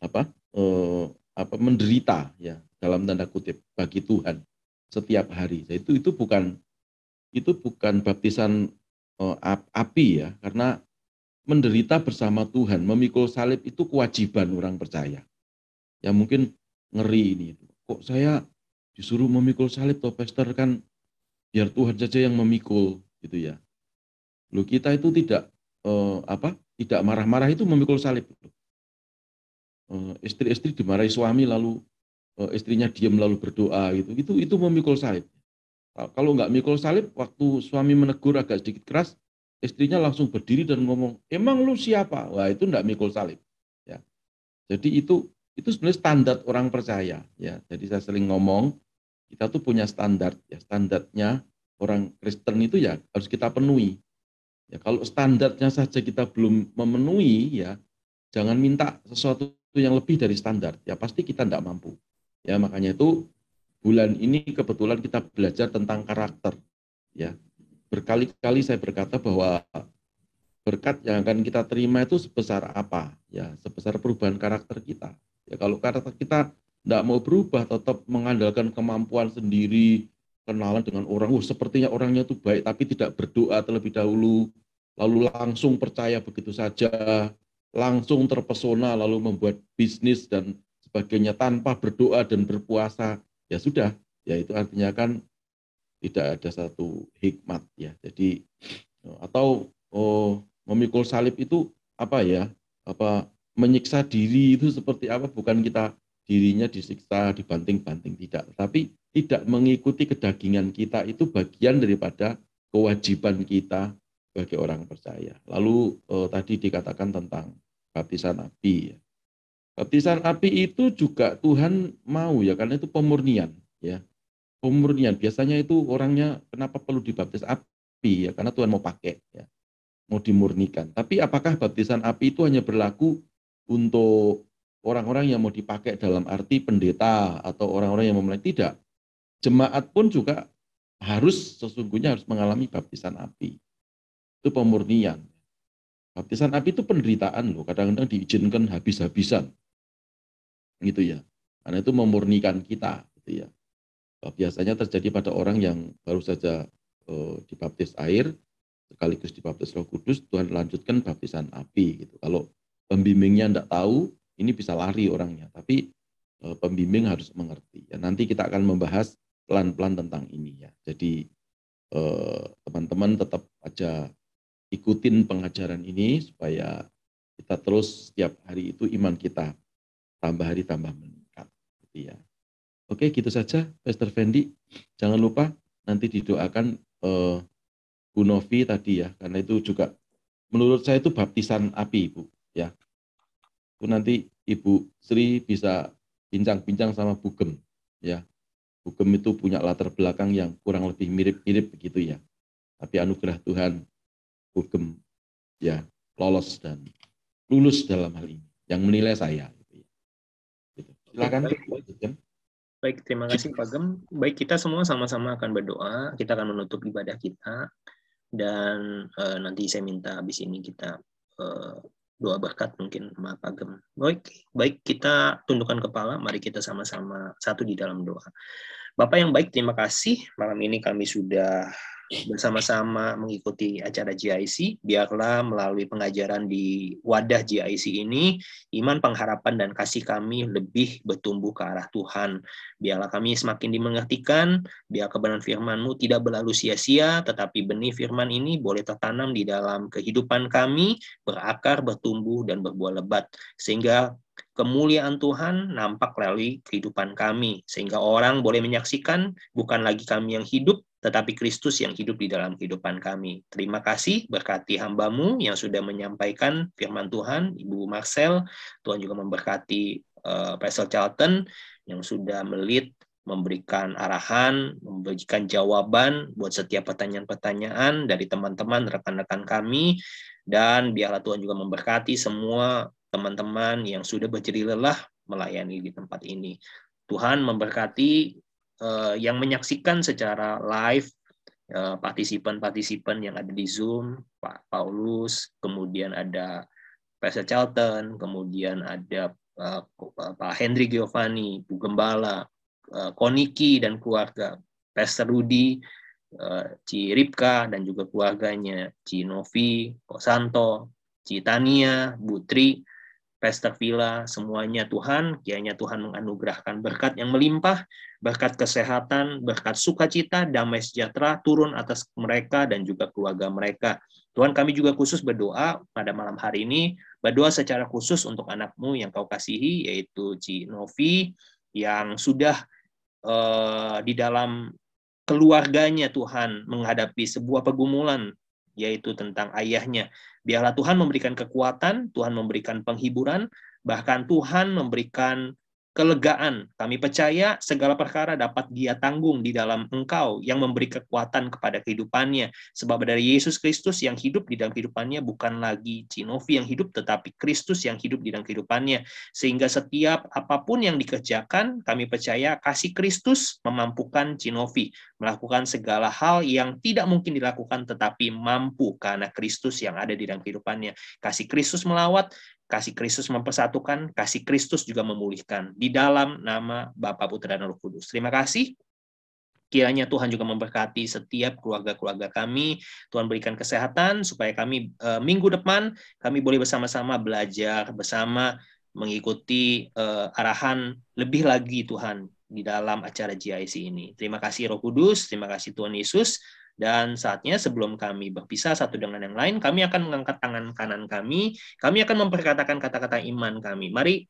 apa eh, apa menderita ya dalam tanda kutip bagi Tuhan setiap hari. Itu itu bukan itu bukan baptisan eh, api ya karena menderita bersama Tuhan, memikul salib itu kewajiban orang percaya. Ya mungkin ngeri ini. Kok saya disuruh memikul salib toh pastor kan biar Tuhan saja yang memikul gitu ya. Lu kita itu tidak eh, apa? Tidak marah-marah itu memikul salib. Eh, istri-istri dimarahi suami lalu eh, istrinya diam lalu berdoa gitu. Itu itu memikul salib. Kalau nggak mikul salib, waktu suami menegur agak sedikit keras, istrinya langsung berdiri dan ngomong, emang lu siapa? Wah itu enggak mikul salib. Ya. Jadi itu itu sebenarnya standar orang percaya. Ya. Jadi saya sering ngomong, kita tuh punya standar. Ya. Standarnya orang Kristen itu ya harus kita penuhi. Ya, kalau standarnya saja kita belum memenuhi, ya jangan minta sesuatu yang lebih dari standar. Ya pasti kita tidak mampu. Ya makanya itu bulan ini kebetulan kita belajar tentang karakter. Ya berkali-kali saya berkata bahwa berkat yang akan kita terima itu sebesar apa ya sebesar perubahan karakter kita ya kalau karakter kita tidak mau berubah tetap mengandalkan kemampuan sendiri kenalan dengan orang, oh sepertinya orangnya itu baik, tapi tidak berdoa terlebih dahulu, lalu langsung percaya begitu saja, langsung terpesona, lalu membuat bisnis dan sebagainya tanpa berdoa dan berpuasa, ya sudah, ya itu artinya kan tidak ada satu hikmat ya. Jadi atau oh, memikul salib itu apa ya? Apa menyiksa diri itu seperti apa? Bukan kita dirinya disiksa, dibanting-banting tidak, tapi tidak mengikuti kedagingan kita itu bagian daripada kewajiban kita sebagai orang percaya. Lalu eh, tadi dikatakan tentang baptisan api ya. Baptisan api itu juga Tuhan mau ya karena itu pemurnian ya. Pemurnian biasanya itu orangnya kenapa perlu dibaptis api ya karena Tuhan mau pakai ya. Mau dimurnikan. Tapi apakah baptisan api itu hanya berlaku untuk orang-orang yang mau dipakai dalam arti pendeta atau orang-orang yang memulai tidak? Jemaat pun juga harus sesungguhnya harus mengalami baptisan api. Itu pemurnian. Baptisan api itu penderitaan loh, kadang-kadang diizinkan habis-habisan. Gitu ya. Karena itu memurnikan kita, gitu ya. Biasanya terjadi pada orang yang baru saja uh, dibaptis air, sekaligus dibaptis Roh Kudus, Tuhan lanjutkan baptisan api gitu. Kalau pembimbingnya tidak tahu, ini bisa lari orangnya. Tapi uh, pembimbing harus mengerti. Ya, nanti kita akan membahas pelan-pelan tentang ini ya. Jadi eh, teman-teman tetap aja ikutin pengajaran ini supaya kita terus setiap hari itu iman kita tambah hari tambah meningkat. Gitu ya. Oke, gitu saja, Pastor Fendi. Jangan lupa nanti didoakan eh, Bu Novi tadi ya, karena itu juga menurut saya itu baptisan api, Ibu. Ya, itu nanti Ibu Sri bisa bincang-bincang sama Bugem, ya, Hukum itu punya latar belakang yang kurang lebih mirip-mirip begitu ya. Tapi anugerah Tuhan, hukum ya lolos dan lulus dalam hal ini. Yang menilai saya. Gitu ya. Gitu. Silakan. Baik, baik, terima kasih Pak Gem. Baik, kita semua sama-sama akan berdoa. Kita akan menutup ibadah kita. Dan uh, nanti saya minta habis ini kita uh, doa berkat mungkin sama Pak Gem. Baik, baik kita tundukkan kepala, mari kita sama-sama satu di dalam doa. Bapak yang baik, terima kasih. Malam ini kami sudah bersama-sama mengikuti acara GIC. Biarlah melalui pengajaran di wadah GIC ini, iman, pengharapan, dan kasih kami lebih bertumbuh ke arah Tuhan. Biarlah kami semakin dimengertikan, biar kebenaran firman-Mu tidak berlalu sia-sia, tetapi benih firman ini boleh tertanam di dalam kehidupan kami, berakar, bertumbuh, dan berbuah lebat. Sehingga kemuliaan Tuhan nampak melalui kehidupan kami, sehingga orang boleh menyaksikan bukan lagi kami yang hidup, tetapi Kristus yang hidup di dalam kehidupan kami. Terima kasih berkati hambamu yang sudah menyampaikan firman Tuhan, Ibu Marcel. Tuhan juga memberkati uh, Pastor Charlton yang sudah melit memberikan arahan, memberikan jawaban buat setiap pertanyaan-pertanyaan dari teman-teman, rekan-rekan kami, dan biarlah Tuhan juga memberkati semua teman-teman yang sudah berjeri lelah melayani di tempat ini. Tuhan memberkati uh, yang menyaksikan secara live uh, partisipan-partisipan yang ada di Zoom, Pak Paulus, kemudian ada Pastor Charlton, kemudian ada uh, Pak Hendri Giovanni, Bu Gembala, uh, Koniki dan keluarga, Pastor Rudi, uh, Ci Ripka dan juga keluarganya, Ci Novi, Ko Santo, Ci Tania, Bu Pastor Villa, semuanya Tuhan, kiranya Tuhan menganugerahkan berkat yang melimpah, berkat kesehatan, berkat sukacita, damai sejahtera turun atas mereka dan juga keluarga mereka. Tuhan kami juga khusus berdoa pada malam hari ini, berdoa secara khusus untuk anakmu yang kau kasihi, yaitu Ci Novi, yang sudah uh, di dalam keluarganya Tuhan menghadapi sebuah pergumulan yaitu tentang ayahnya. Biarlah Tuhan memberikan kekuatan, Tuhan memberikan penghiburan, bahkan Tuhan memberikan kelegaan. Kami percaya segala perkara dapat dia tanggung di dalam engkau yang memberi kekuatan kepada kehidupannya. Sebab dari Yesus Kristus yang hidup di dalam kehidupannya bukan lagi Cinovi yang hidup, tetapi Kristus yang hidup di dalam kehidupannya. Sehingga setiap apa pun yang dikerjakan, kami percaya kasih Kristus memampukan Cinovi melakukan segala hal yang tidak mungkin dilakukan tetapi mampu karena Kristus yang ada di dalam kehidupannya. Kasih Kristus melawat, Kasih Kristus mempersatukan, kasih Kristus juga memulihkan. Di dalam nama Bapa, Putra, dan Roh Kudus. Terima kasih. Kiranya Tuhan juga memberkati setiap keluarga-keluarga kami. Tuhan berikan kesehatan supaya kami uh, minggu depan kami boleh bersama-sama belajar bersama mengikuti uh, arahan lebih lagi Tuhan di dalam acara GIC ini. Terima kasih Roh Kudus, terima kasih Tuhan Yesus. Dan saatnya sebelum kami berpisah satu dengan yang lain, kami akan mengangkat tangan kanan kami, kami akan memperkatakan kata-kata iman kami. Mari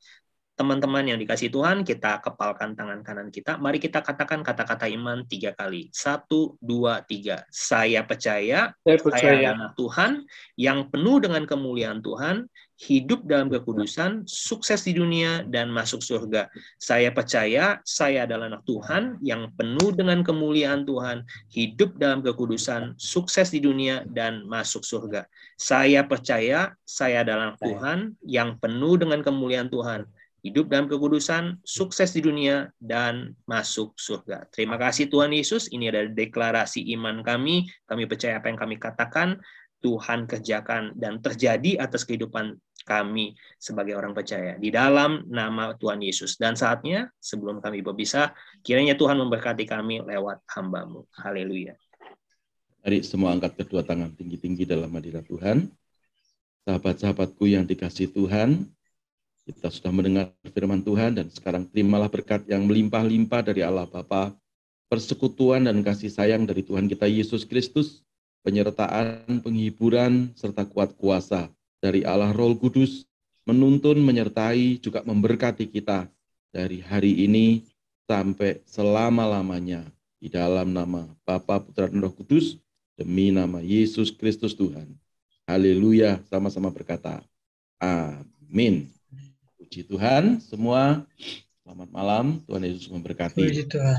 teman-teman yang dikasih Tuhan, kita kepalkan tangan kanan kita. Mari kita katakan kata-kata iman tiga kali. Satu, dua, tiga. Saya percaya, saya, percaya. saya anak Tuhan yang penuh dengan kemuliaan Tuhan, hidup dalam kekudusan, sukses di dunia, dan masuk surga. Saya percaya saya adalah anak Tuhan yang penuh dengan kemuliaan Tuhan, hidup dalam kekudusan, sukses di dunia, dan masuk surga. Saya percaya saya adalah anak Tuhan yang penuh dengan kemuliaan Tuhan, hidup dalam kekudusan, sukses di dunia, dan masuk surga. Terima kasih Tuhan Yesus, ini adalah deklarasi iman kami, kami percaya apa yang kami katakan, Tuhan kerjakan dan terjadi atas kehidupan kami sebagai orang percaya di dalam nama Tuhan Yesus. Dan saatnya sebelum kami berpisah, kiranya Tuhan memberkati kami lewat hambamu. Haleluya. Mari semua angkat kedua tangan tinggi-tinggi dalam hadirat Tuhan. Sahabat-sahabatku yang dikasih Tuhan, kita sudah mendengar firman Tuhan dan sekarang terimalah berkat yang melimpah-limpah dari Allah Bapa, persekutuan dan kasih sayang dari Tuhan kita Yesus Kristus, penyertaan, penghiburan, serta kuat kuasa dari Allah Roh Kudus, menuntun, menyertai, juga memberkati kita dari hari ini sampai selama-lamanya di dalam nama Bapa, Putra, dan Roh Kudus, demi nama Yesus Kristus Tuhan. Haleluya, sama-sama berkata, Amin. Puji Tuhan semua. Selamat malam. Tuhan Yesus memberkati. Puji Tuhan.